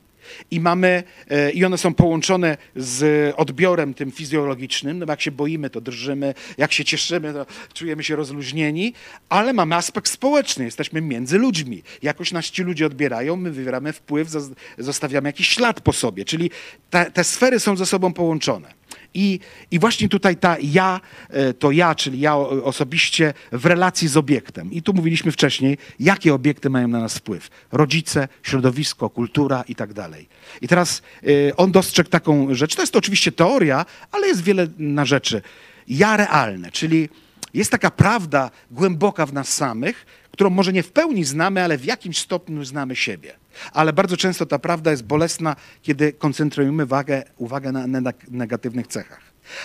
i mamy, e, i one są połączone z odbiorem tym fizjologicznym, no jak się boimy, to drżymy, jak się cieszymy, to czujemy się rozluźnieni, ale mamy aspekt społeczny, jesteśmy między ludźmi. Jakoś nas ci ludzie odbierają, my wywieramy wpływ, zostawiamy jakiś ślad po sobie, czyli te, te sfery są ze sobą połączone. I, I właśnie tutaj ta ja, e, to ja, czyli ja osobiście w relacji z obiektem. I tu mówiliśmy wcześniej, jakie obiekty mają na nas wpływ. Rodzice, środowisko, kultura i tak dalej. I teraz e, on dostrzegł taką rzecz. To jest to oczywiście teoria, ale jest wiele na rzeczy. Ja realne, czyli jest taka prawda głęboka w nas samych, którą może nie w pełni znamy, ale w jakimś stopniu znamy siebie. Ale bardzo często ta prawda jest bolesna, kiedy koncentrujemy uwagę, uwagę na negatywnych cechach.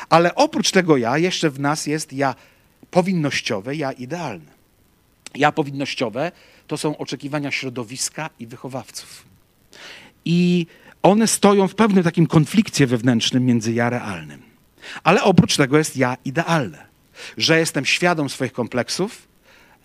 Ale oprócz tego ja, jeszcze w nas jest ja powinnościowe, ja idealne. Ja powinnościowe to są oczekiwania środowiska i wychowawców. I one stoją w pewnym takim konflikcie wewnętrznym między ja realnym. Ale oprócz tego jest ja idealne, że jestem świadom swoich kompleksów,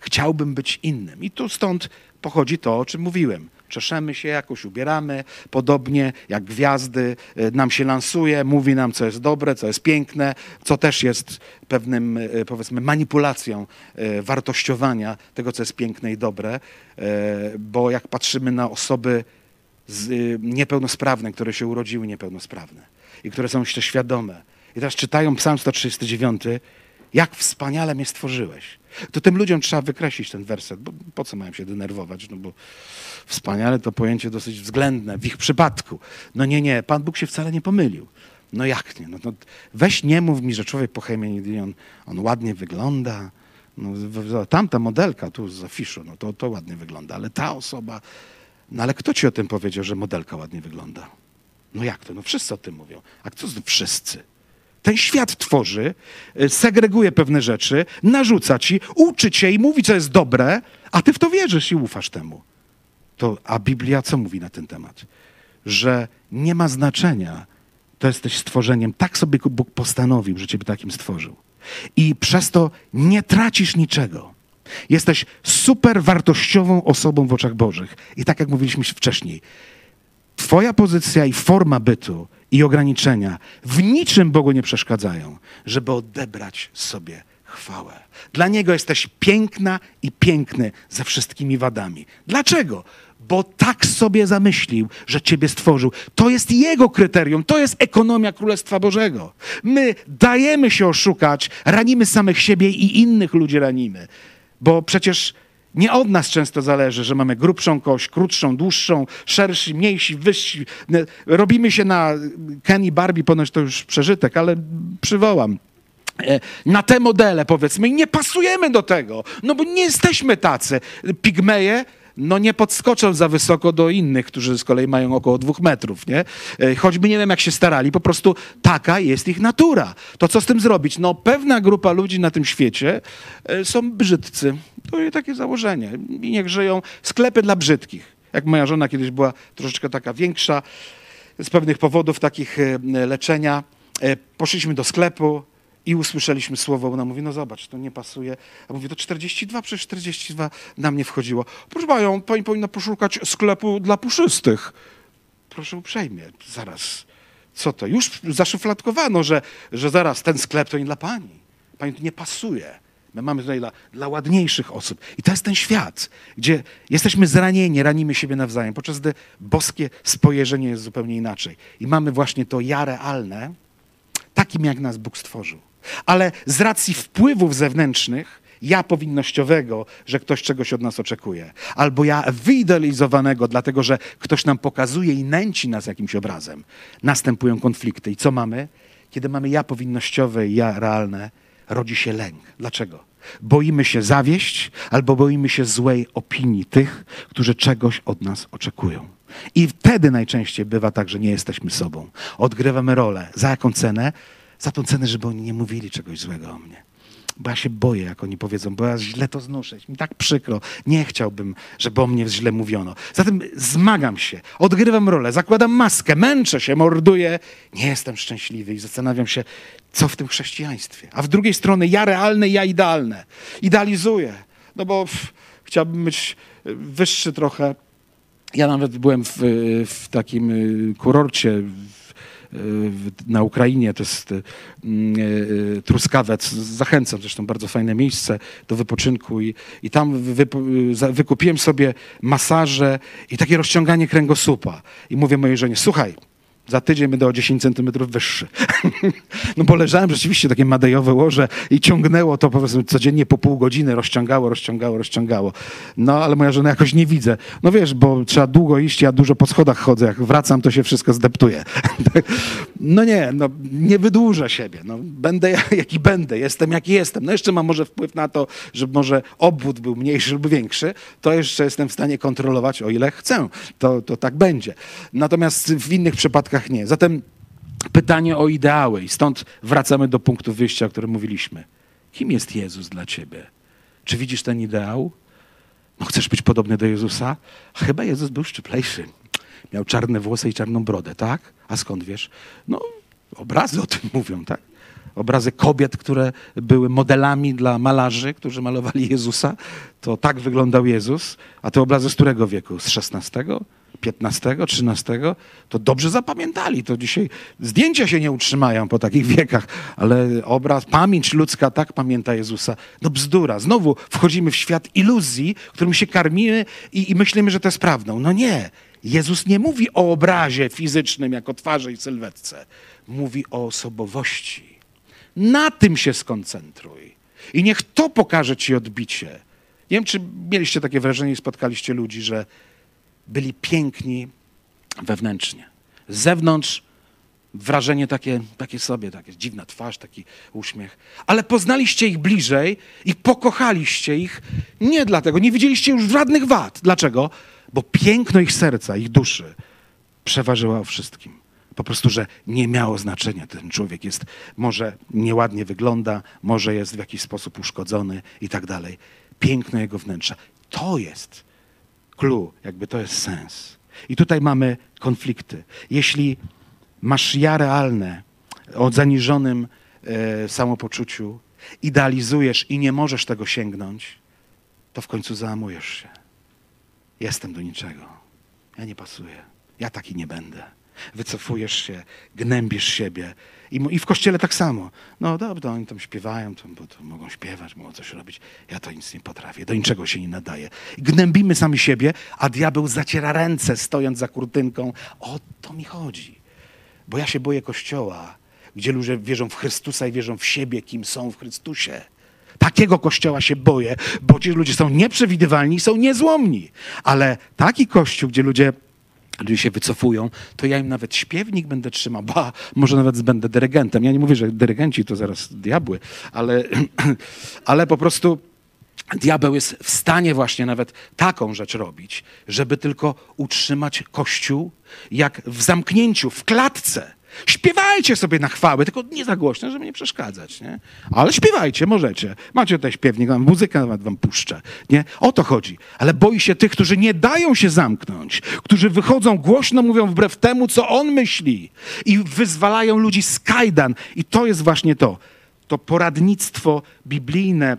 chciałbym być innym. I tu stąd pochodzi to, o czym mówiłem. Czeszemy się, jakoś ubieramy, podobnie jak gwiazdy, e, nam się lansuje, mówi nam, co jest dobre, co jest piękne, co też jest pewnym, e, powiedzmy, manipulacją e, wartościowania tego, co jest piękne i dobre, bo jak patrzymy na osoby niepełnosprawne, które się urodziły niepełnosprawne i które są jeszcze świadome, i teraz czytają Psalm 139, jak wspaniale mnie stworzyłeś. To tym ludziom trzeba wykreślić ten werset, bo po co mają się denerwować? No bo wspaniale to pojęcie dosyć względne w ich przypadku. No nie, nie, Pan Bóg się wcale nie pomylił. No jak nie? No, no weź nie mów mi, że człowiek po on, on ładnie wygląda. No, tamta modelka tu z afiszu, no to, to ładnie wygląda, ale ta osoba, no ale kto ci o tym powiedział, że modelka ładnie wygląda? No jak to? No wszyscy o tym mówią. A co z wszyscy? Ten świat tworzy, y, segreguje pewne rzeczy, narzuca ci, uczy cię i mówi, co jest dobre, a ty w to wierzysz i ufasz temu. To, a Biblia co mówi na ten temat? Że nie ma znaczenia, to jesteś stworzeniem. Tak sobie Bóg postanowił, że ciebie takim stworzył. I przez to nie tracisz niczego. Jesteś super wartościową osobą w oczach Bożych. I tak jak mówiliśmy wcześniej, Twoja pozycja i forma bytu i ograniczenia w niczym Bogu nie przeszkadzają, żeby odebrać sobie chwałę. Dla Niego jesteś piękna i piękny ze wszystkimi wadami. Dlaczego? Bo tak sobie zamyślił, że Ciebie stworzył. To jest Jego kryterium, to jest ekonomia Królestwa Bożego. My dajemy się oszukać, ranimy samych siebie i innych ludzi ranimy. Bo przecież nie od nas często zależy, że mamy grubszą kość, krótszą, dłuższą, szersi, mniejsi, wyżsi. Robimy się na Ken i Barbie, ponoć to już przeżytek, ale przywołam. E, na te modele powiedzmy i nie pasujemy do tego, no bo nie jesteśmy tacy. Pigmeje no nie podskoczą za wysoko do innych, którzy z kolei mają około dwóch metrów, nie? E, choćby nie wiem, jak się starali, po prostu taka jest ich natura. To co z tym zrobić? No pewna grupa ludzi na tym świecie e, są brzydcy. To jest takie założenie. I niech żyją sklepy dla brzydkich. Jak moja żona kiedyś była troszeczkę taka większa, z pewnych powodów takich e, leczenia, poszliśmy do sklepu, i usłyszeliśmy słowo, ona mówi, no zobacz, to nie pasuje. A mówi, to 42, przecież 42 na mnie wchodziło. Proszę panią, pani powinna poszukać sklepu dla puszystych. Proszę uprzejmie, zaraz. Co to? Już zaszufladkowano, że, że zaraz ten sklep to nie dla pani. Pani to nie pasuje. My mamy tutaj dla, dla ładniejszych osób. I to jest ten świat, gdzie jesteśmy zranieni, ranimy siebie nawzajem, podczas gdy boskie spojrzenie jest zupełnie inaczej. I mamy właśnie to ja realne, takim jak nas Bóg stworzył ale z racji wpływów zewnętrznych, ja powinnościowego, że ktoś czegoś od nas oczekuje, albo ja wyidealizowanego, dlatego że ktoś nam pokazuje i nęci nas jakimś obrazem, następują konflikty. I co mamy? Kiedy mamy ja powinnościowe i ja realne, rodzi się lęk. Dlaczego? Boimy się zawieść albo boimy się złej opinii tych, którzy czegoś od nas oczekują. I wtedy najczęściej bywa tak, że nie jesteśmy sobą. Odgrywamy rolę. Za jaką cenę? za tą cenę, żeby oni nie mówili czegoś złego o mnie. Bo ja się boję, jak oni powiedzą, bo ja źle to znoszę. Mi tak przykro. Nie chciałbym, żeby o mnie źle mówiono. Zatem zmagam się, odgrywam rolę, zakładam maskę, męczę się, morduję. Nie jestem szczęśliwy i zastanawiam się, co w tym chrześcijaństwie. A w drugiej strony ja realne, ja idealne. Idealizuję. No bo pff, chciałbym być wyższy trochę. Ja nawet byłem w, w takim y, kurorcie na Ukrainie, to jest mm, e, Truskawec. Zachęcam, zresztą bardzo fajne miejsce do wypoczynku i, i tam wykupiłem sobie masaże i takie rozciąganie kręgosłupa. I mówię mojej żonie, słuchaj, za tydzień będę o 10 centymetrów wyższy. no bo leżałem rzeczywiście takie madejowe łoże i ciągnęło to powiedzmy codziennie po pół godziny, rozciągało, rozciągało, rozciągało. No ale moja żona jakoś nie widzę. No wiesz, bo trzeba długo iść, ja dużo po schodach chodzę, jak wracam, to się wszystko zdeptuje. no nie, no nie wydłużę siebie. No, będę jaki będę, jestem jaki jestem. No jeszcze mam może wpływ na to, żeby może obwód był mniejszy lub większy. To jeszcze jestem w stanie kontrolować, o ile chcę. To, to tak będzie. Natomiast w innych przypadkach nie. Zatem pytanie o ideały i stąd wracamy do punktu wyjścia, o którym mówiliśmy. Kim jest Jezus dla ciebie? Czy widzisz ten ideał? No chcesz być podobny do Jezusa? Chyba Jezus był szczuplejszy. Miał czarne włosy i czarną brodę, tak? A skąd wiesz? No, obrazy o tym mówią, tak? Obrazy kobiet, które były modelami dla malarzy, którzy malowali Jezusa. To tak wyglądał Jezus. A te obrazy z którego wieku? Z XVI? 15, 13, to dobrze zapamiętali. To dzisiaj zdjęcia się nie utrzymają po takich wiekach, ale obraz, pamięć ludzka tak pamięta Jezusa. No bzdura. Znowu wchodzimy w świat iluzji, którym się karmimy i, i myślimy, że to jest prawdą. No nie. Jezus nie mówi o obrazie fizycznym jako twarzy i sylwetce. Mówi o osobowości. Na tym się skoncentruj. I niech to pokaże ci odbicie. Nie wiem, czy mieliście takie wrażenie i spotkaliście ludzi, że byli piękni wewnętrznie. Z zewnątrz wrażenie takie, takie sobie, takie dziwna twarz, taki uśmiech. Ale poznaliście ich bliżej i pokochaliście ich nie dlatego, nie widzieliście już żadnych wad. Dlaczego? Bo piękno ich serca, ich duszy przeważyło o wszystkim. Po prostu, że nie miało znaczenia. Ten człowiek jest, może nieładnie wygląda, może jest w jakiś sposób uszkodzony i tak dalej. Piękno jego wnętrza. To jest clue, jakby to jest sens. I tutaj mamy konflikty. Jeśli masz ja realne o zaniżonym e, samopoczuciu, idealizujesz i nie możesz tego sięgnąć, to w końcu załamujesz się. Jestem do niczego. Ja nie pasuję. Ja taki nie będę. Wycofujesz się, gnębisz siebie. I, I w kościele tak samo. No dobrze, oni tam śpiewają, to, bo to mogą śpiewać, mogą coś robić. Ja to nic nie potrafię, do niczego się nie nadaje. Gnębimy sami siebie, a diabeł zaciera ręce, stojąc za kurtynką. O to mi chodzi. Bo ja się boję kościoła, gdzie ludzie wierzą w Chrystusa i wierzą w siebie, kim są w Chrystusie. Takiego kościoła się boję, bo ci ludzie są nieprzewidywalni i są niezłomni. Ale taki kościół, gdzie ludzie ludzie się wycofują, to ja im nawet śpiewnik będę trzymał, ba, może nawet będę dyrygentem. Ja nie mówię, że dyrygenci to zaraz diabły, ale, ale po prostu diabeł jest w stanie właśnie nawet taką rzecz robić, żeby tylko utrzymać Kościół jak w zamknięciu, w klatce. Śpiewajcie sobie na chwały, tylko nie za głośno, żeby nie przeszkadzać, nie? Ale śpiewajcie, możecie. Macie tutaj śpiewnik, mam muzykę nawet wam puszczę, nie? O to chodzi. Ale boi się tych, którzy nie dają się zamknąć, którzy wychodzą głośno, mówią wbrew temu, co on myśli i wyzwalają ludzi z kajdan. I to jest właśnie to. To poradnictwo biblijne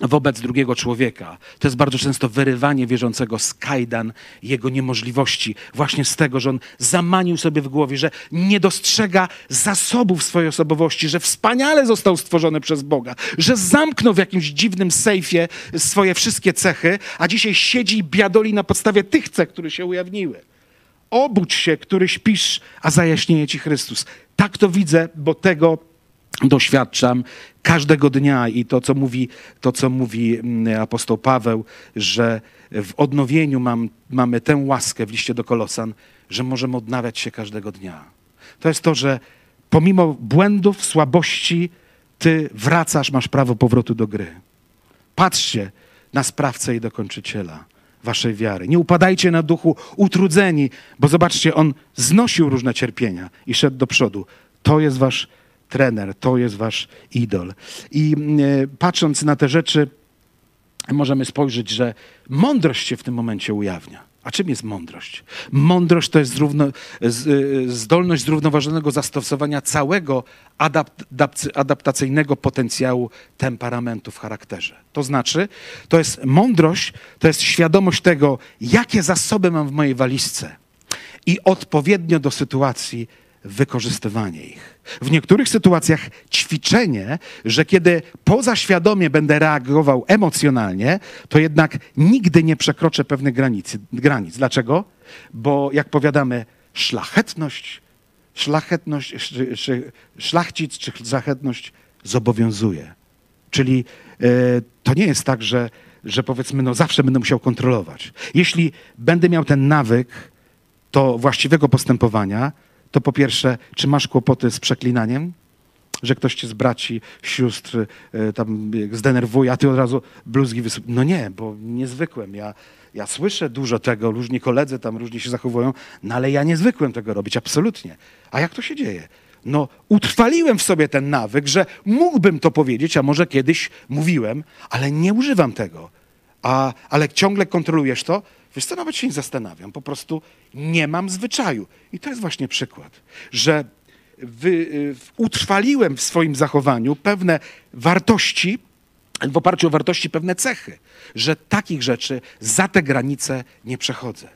wobec drugiego człowieka. To jest bardzo często wyrywanie wierzącego z kajdan jego niemożliwości, właśnie z tego, że on zamanił sobie w głowie, że nie dostrzega zasobów swojej osobowości, że wspaniale został stworzony przez Boga, że zamknął w jakimś dziwnym sejfie swoje wszystkie cechy, a dzisiaj siedzi i biadoli na podstawie tych cech, które się ujawniły. Obudź się, który śpisz, a zajaśnieje ci Chrystus. Tak to widzę, bo tego doświadczam każdego dnia i to, co mówi, to, co mówi mm, apostoł Paweł, że w odnowieniu mam, mamy tę łaskę w liście do Kolosan, że możemy odnawiać się każdego dnia. To jest to, że pomimo błędów, słabości, ty wracasz, masz prawo powrotu do gry. Patrzcie na sprawcę i dokończyciela waszej wiary. Nie upadajcie na duchu utrudzeni, bo zobaczcie, on znosił różne cierpienia i szedł do przodu. To jest wasz trener, to jest wasz idol. I e, patrząc na te rzeczy, możemy spojrzeć, że mądrość się w tym momencie ujawnia. A czym jest mądrość? Mądrość to jest zrówno, e, zdolność zrównoważonego zastosowania całego adapt, adaptacyjnego potencjału temperamentu w charakterze. To znaczy, to jest mądrość, to jest świadomość tego, jakie zasoby mam w mojej walizce i odpowiednio do sytuacji wykorzystywanie ich. W niektórych sytuacjach ćwiczenie, że kiedy pozaświadomie będę reagował emocjonalnie, to jednak nigdy nie przekroczę pewnych granic. granic. Dlaczego? Bo jak powiadamy, szlachetność, szlachetność, szlachcic czy szlachetność zobowiązuje. Czyli e, to nie jest tak, że, że powiedzmy, no zawsze będę musiał kontrolować. Jeśli będę miał ten nawyk, to właściwego postępowania, to po pierwsze, czy masz kłopoty z przeklinaniem? Że ktoś cię z braci, sióstr e, tam zdenerwuje, a ty od razu bluzgi wysyp. No nie, bo niezwykłem. Ja, ja słyszę dużo tego, różni koledzy tam różnie się zachowują, no ale ja niezwykłem tego robić, absolutnie. A jak to się dzieje? No, utrwaliłem w sobie ten nawyk, że mógłbym to powiedzieć, a może kiedyś mówiłem, ale nie używam tego. A, ale ciągle kontrolujesz to, Wiesz co, nawet się nie zastanawiam, po prostu nie mam zwyczaju. I to jest właśnie przykład, że wy, y, utrwaliłem w swoim zachowaniu pewne wartości, w oparciu o wartości pewne cechy, że takich rzeczy za te granice nie przechodzę.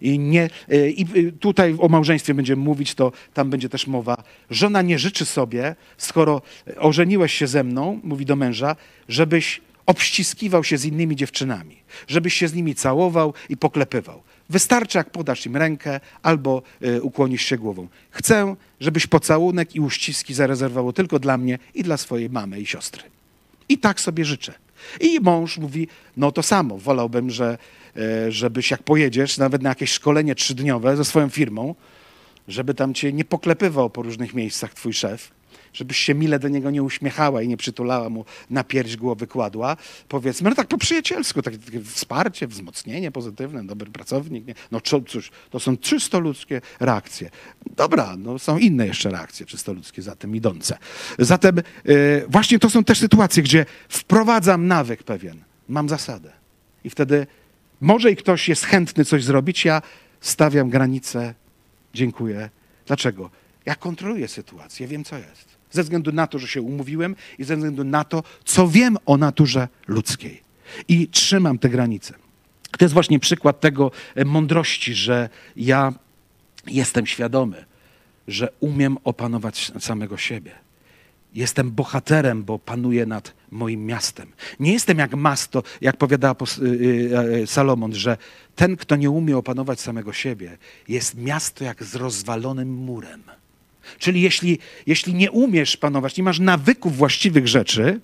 I, nie, y, I y, tutaj o małżeństwie będziemy mówić, to tam będzie też mowa. Żona nie życzy sobie, skoro ożeniłeś się ze mną, mówi do męża, żebyś obściskiwał się z innymi dziewczynami, żebyś się z nimi całował i poklepywał. Wystarczy, jak podasz im rękę albo y, ukłonisz się głową. Chcę, żebyś pocałunek i uściski zarezerwował tylko dla mnie i dla swojej mamy i siostry. I tak sobie życzę. I mąż mówi, no to samo, wolałbym, że, y, żebyś jak pojedziesz nawet na jakieś szkolenie trzydniowe ze swoją firmą, żeby tam cię nie poklepywał po różnych miejscach twój szef, żebyś się mile do niego nie uśmiechała i nie przytulała mu na pierś głowy kładła. Powiedzmy, no tak po przyjacielsku, takie, takie wsparcie, wzmocnienie pozytywne, dobry pracownik. Nie? No cóż, to są czysto ludzkie reakcje. Dobra, no są inne jeszcze reakcje czysto ludzkie za tym idące. Zatem yy, właśnie to są też sytuacje, gdzie wprowadzam nawyk pewien, mam zasadę. I wtedy może i ktoś jest chętny coś zrobić, ja stawiam granicę, dziękuję. Dlaczego? Ja kontroluję sytuację, wiem co jest. Ze względu na to, że się umówiłem i ze względu na to, co wiem o naturze ludzkiej. I trzymam te granice. To jest właśnie przykład tego e, mądrości, że ja jestem świadomy, że umiem opanować samego siebie. Jestem bohaterem, bo panuję nad moim miastem. Nie jestem jak masto, jak powiada y, y, y, Salomon, że ten, kto nie umie opanować samego siebie, jest miasto jak z rozwalonym murem. Czyli jeśli, jeśli nie umiesz panować, nie masz nawyków właściwych rzeczy,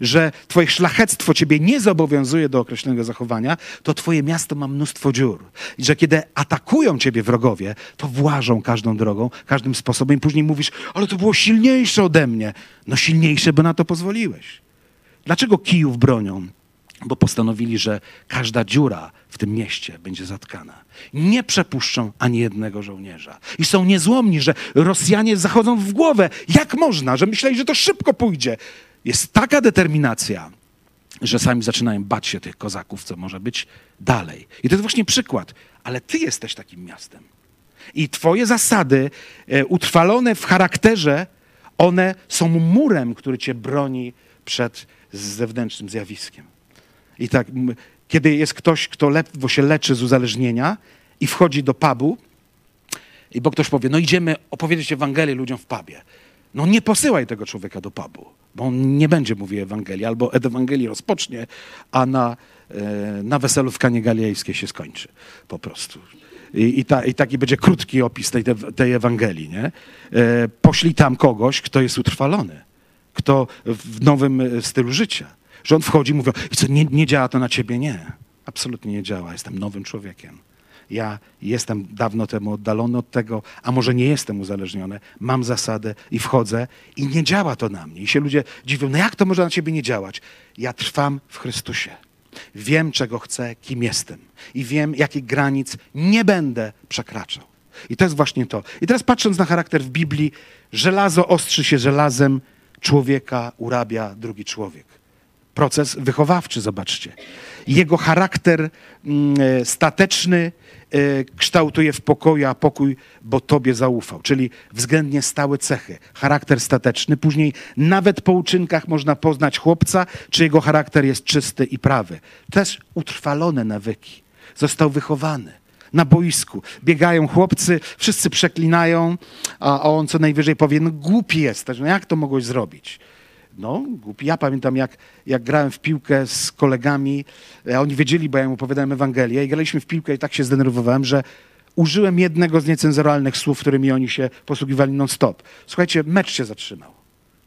że twoje szlachectwo ciebie nie zobowiązuje do określonego zachowania, to twoje miasto ma mnóstwo dziur. I że kiedy atakują ciebie wrogowie, to włażą każdą drogą, każdym sposobem i później mówisz, ale to było silniejsze ode mnie. No silniejsze, bo na to pozwoliłeś. Dlaczego kijów bronią? Bo postanowili, że każda dziura w tym mieście będzie zatkana. Nie przepuszczą ani jednego żołnierza. I są niezłomni, że Rosjanie zachodzą w głowę. Jak można? Że myśleli, że to szybko pójdzie. Jest taka determinacja, że sami zaczynają bać się tych kozaków, co może być dalej. I to jest właśnie przykład. Ale ty jesteś takim miastem. I twoje zasady, e, utrwalone w charakterze, one są murem, który cię broni przed zewnętrznym zjawiskiem. I tak, kiedy jest ktoś, kto ledwo się leczy z uzależnienia i wchodzi do pubu, i bo ktoś powie, no idziemy opowiedzieć Ewangelię ludziom w pubie. No nie posyłaj tego człowieka do pubu, bo on nie będzie mówił Ewangelii, albo Ewangelii rozpocznie, a na, e, na weselu w Kanie Galilejskiej się skończy po prostu. I, i, ta, I, taki będzie krótki opis tej, tej Ewangelii. Nie? E, poślij tam kogoś, kto jest utrwalony, kto w nowym e, stylu życia. Że on wchodzi i mówi, i co, nie, nie działa to na ciebie? Nie, absolutnie nie działa. Jestem nowym człowiekiem ja jestem dawno temu oddalony od tego, a może nie jestem uzależniony, mam zasadę i wchodzę i nie działa to na mnie. I się ludzie dziwią, no jak to może na ciebie nie działać? Ja trwam w Chrystusie. Wiem, czego chcę, kim jestem. I wiem, jakich granic nie będę przekraczał. I to jest właśnie to. I teraz patrząc na charakter w Biblii, żelazo ostrzy się żelazem, człowieka urabia drugi człowiek. Proces wychowawczy, zobaczcie. Jego charakter mm, e, stateczny E, kształtuje w pokoju, a pokój, bo Tobie zaufał. Czyli względnie stałe cechy. Charakter stateczny. Później nawet po uczynkach można poznać chłopca, czy jego charakter jest czysty i prawy. Też utrwalone nawyki. Został wychowany na boisku. Biegają chłopcy, wszyscy przeklinają, a on co najwyżej powie, no głupi jesteś, no jak to mogłeś zrobić? No, głupi. Ja pamiętam, jak, jak grałem w piłkę z kolegami, a oni wiedzieli, bo ja im opowiadałem Ewangelię i graliśmy w piłkę i tak się zdenerwowałem, że użyłem jednego z niecenzuralnych słów, którymi oni się posługiwali non-stop. Słuchajcie, mecz się zatrzymał.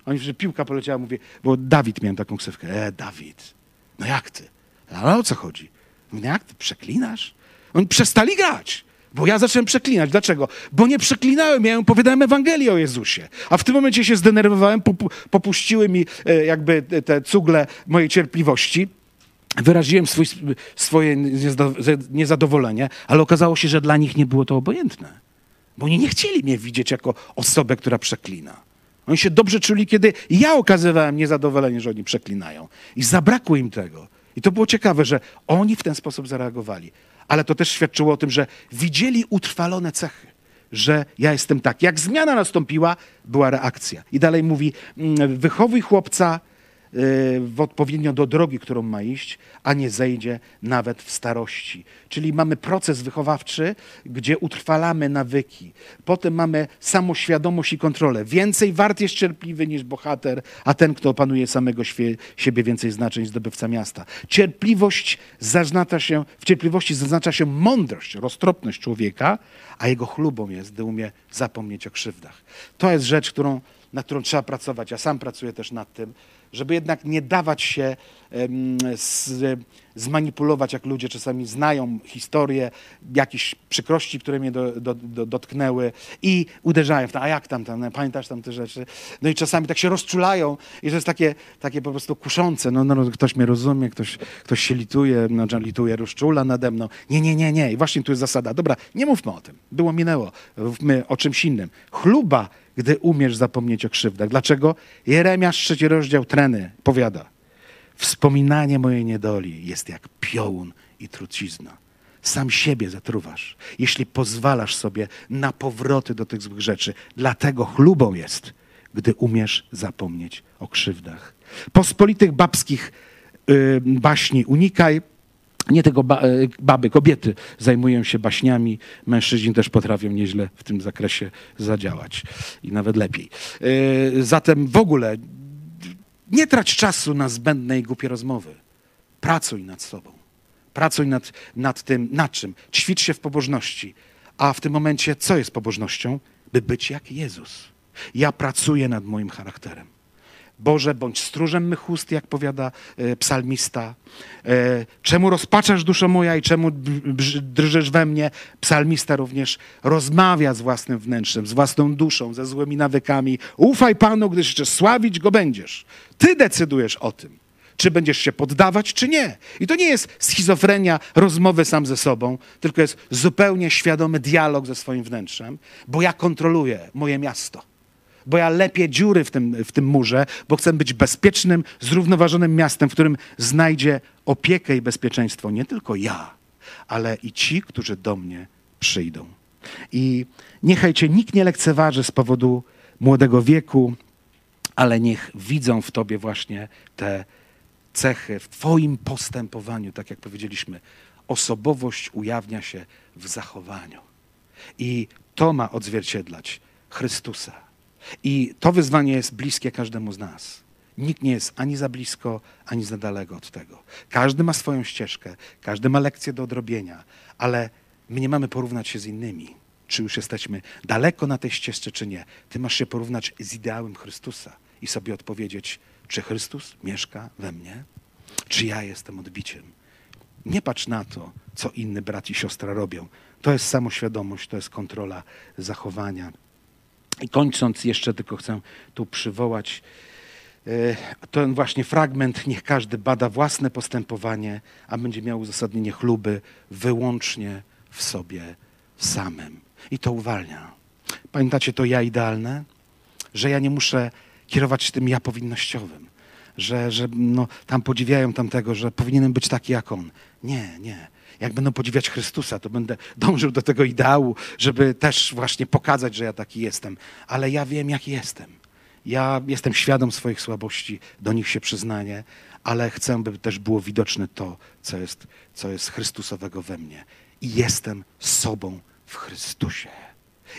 Oni, że piłka poleciała, mówię, bo Dawid miałem taką ksywkę. E, Dawid, no jak ty? Ale o co chodzi? Mówię, no jak ty, przeklinasz? Oni przestali grać. Bo ja zacząłem przeklinać. Dlaczego? Bo nie przeklinałem, ja opowiadałem Ewangelię o Jezusie. A w tym momencie się zdenerwowałem, popu popuściły mi e, jakby te cugle mojej cierpliwości. Wyraziłem swój, swoje niezadowolenie, ale okazało się, że dla nich nie było to obojętne. Bo oni nie chcieli mnie widzieć jako osobę, która przeklina. Oni się dobrze czuli, kiedy ja okazywałem niezadowolenie, że oni przeklinają. I zabrakło im tego. I to było ciekawe, że oni w ten sposób zareagowali ale to też świadczyło o tym, że widzieli utrwalone cechy, że ja jestem tak. Jak zmiana nastąpiła, była reakcja. I dalej mówi: mm, wychowuj chłopca w odpowiednio do drogi, którą ma iść, a nie zejdzie nawet w starości. Czyli mamy proces wychowawczy, gdzie utrwalamy nawyki. Potem mamy samoświadomość i kontrolę. Więcej wart jest cierpliwy niż bohater, a ten, kto opanuje samego siebie, więcej znaczeń zdobywca miasta. Cierpliwość zaznacza się, w cierpliwości zaznacza się mądrość, roztropność człowieka, a jego chlubą jest, gdy umie zapomnieć o krzywdach. To jest rzecz, którą, nad którą trzeba pracować. Ja sam pracuję też nad tym, żeby jednak nie dawać się z zmanipulować, jak ludzie czasami znają historię, jakieś przykrości, które mnie do, do, do, dotknęły i uderzają w to, a jak tam, tam, pamiętasz tam te rzeczy? No i czasami tak się rozczulają i to jest takie, takie po prostu kuszące. No, no, ktoś mnie rozumie, ktoś, ktoś się lituje, no, lituje, rozczula nade mną. Nie, nie, nie, nie. I właśnie tu jest zasada. Dobra, nie mówmy o tym. Było, minęło. Mówmy o czymś innym. Chluba, gdy umiesz zapomnieć o krzywdach. Dlaczego? Jeremiasz, trzeci rozdział treny, powiada. Wspominanie mojej niedoli jest jak piołun i trucizna. Sam siebie zatruwasz, jeśli pozwalasz sobie na powroty do tych złych rzeczy. Dlatego chlubą jest, gdy umiesz zapomnieć o krzywdach. Pospolitych babskich yy, baśni unikaj. Nie tego ba y, baby, kobiety zajmują się baśniami, mężczyźni też potrafią nieźle w tym zakresie zadziałać i nawet lepiej. Yy, zatem w ogóle nie trać czasu na zbędne i głupie rozmowy. Pracuj nad sobą. Pracuj nad, nad tym, nad czym? Ćwicz się w pobożności. A w tym momencie, co jest pobożnością? By być jak Jezus. Ja pracuję nad moim charakterem. Boże, bądź stróżem mych ust, jak powiada e, psalmista. E, czemu rozpaczasz duszo moja i czemu drżysz we mnie? Psalmista również rozmawia z własnym wnętrzem, z własną duszą, ze złymi nawykami. Ufaj Panu, gdyż jeszcze sławić Go będziesz. Ty decydujesz o tym, czy będziesz się poddawać, czy nie. I to nie jest schizofrenia rozmowy sam ze sobą, tylko jest zupełnie świadomy dialog ze swoim wnętrzem, bo ja kontroluję moje miasto bo ja lepię dziury w tym, w tym murze, bo chcę być bezpiecznym, zrównoważonym miastem, w którym znajdzie opiekę i bezpieczeństwo nie tylko ja, ale i ci, którzy do mnie przyjdą. I niechaj cię nikt nie lekceważy z powodu młodego wieku, ale niech widzą w tobie właśnie te cechy, w twoim postępowaniu, tak jak powiedzieliśmy. Osobowość ujawnia się w zachowaniu. I to ma odzwierciedlać Chrystusa. I to wyzwanie jest bliskie każdemu z nas. Nikt nie jest ani za blisko, ani za daleko od tego. Każdy ma swoją ścieżkę, każdy ma lekcję do odrobienia, ale my nie mamy porównać się z innymi. Czy już jesteśmy daleko na tej ścieżce, czy nie. Ty masz się porównać z ideałem Chrystusa i sobie odpowiedzieć, czy Chrystus mieszka we mnie, czy ja jestem odbiciem. Nie patrz na to, co inny brat i siostra robią. To jest samoświadomość, to jest kontrola zachowania. I kończąc jeszcze tylko chcę tu przywołać e, ten właśnie fragment, niech każdy bada własne postępowanie, a będzie miał uzasadnienie chluby wyłącznie w sobie samym. I to uwalnia. Pamiętacie to ja idealne? Że ja nie muszę kierować się tym ja powinnościowym. Że, że no, tam podziwiają tamtego, że powinienem być taki jak on. Nie, nie jak będę podziwiać Chrystusa, to będę dążył do tego ideału, żeby też właśnie pokazać, że ja taki jestem. Ale ja wiem, jaki jestem. Ja jestem świadom swoich słabości, do nich się przyznaję, ale chcę, by też było widoczne to, co jest, co jest Chrystusowego we mnie. I jestem sobą w Chrystusie.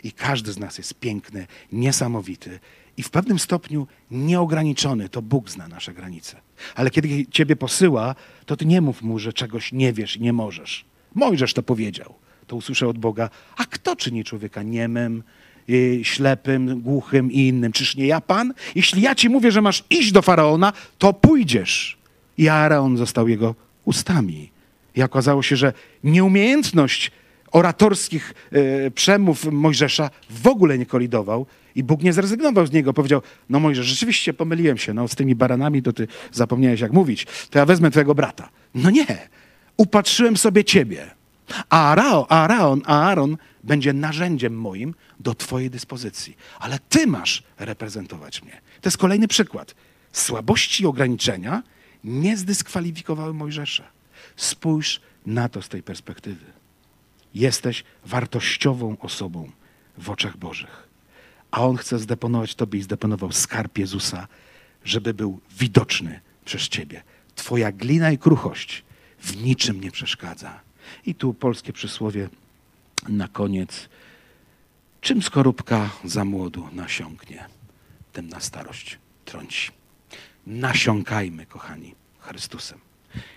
I każdy z nas jest piękny, niesamowity i w pewnym stopniu nieograniczony. To Bóg zna nasze granice. Ale kiedy ciebie posyła, to ty nie mów mu, że czegoś nie wiesz i nie możesz. Mojżesz to powiedział. To usłyszał od Boga. A kto czyni człowieka niemym, yy, ślepym, głuchym i innym? Czyż nie ja, Pan? Jeśli ja ci mówię, że masz iść do Faraona, to pójdziesz. I Aaron został jego ustami. I okazało się, że nieumiejętność oratorskich yy, przemów Mojżesza w ogóle nie kolidował i Bóg nie zrezygnował z niego. Powiedział, no Mojżesz, rzeczywiście pomyliłem się, no z tymi baranami to ty zapomniałeś jak mówić, to ja wezmę twojego brata. No nie, upatrzyłem sobie ciebie. A Aaron, Aaron będzie narzędziem moim do twojej dyspozycji. Ale ty masz reprezentować mnie. To jest kolejny przykład. Słabości i ograniczenia nie zdyskwalifikowały Mojżesza. Spójrz na to z tej perspektywy. Jesteś wartościową osobą w oczach Bożych a On chce zdeponować Tobie i zdeponował skarb Jezusa, żeby był widoczny przez Ciebie. Twoja glina i kruchość w niczym nie przeszkadza. I tu polskie przysłowie na koniec. Czym skorupka za młodu nasiąknie, tym na starość trąci. Nasiąkajmy, kochani, Chrystusem.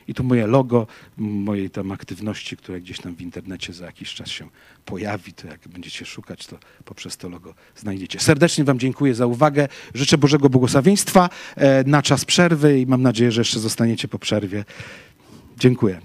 I tu moje logo mojej tam aktywności, które gdzieś tam w internecie za jakiś czas się pojawi, to jak będziecie szukać, to poprzez to logo znajdziecie. Serdecznie Wam dziękuję za uwagę. Życzę Bożego błogosławieństwa e, na czas przerwy i mam nadzieję, że jeszcze zostaniecie po przerwie. Dziękuję.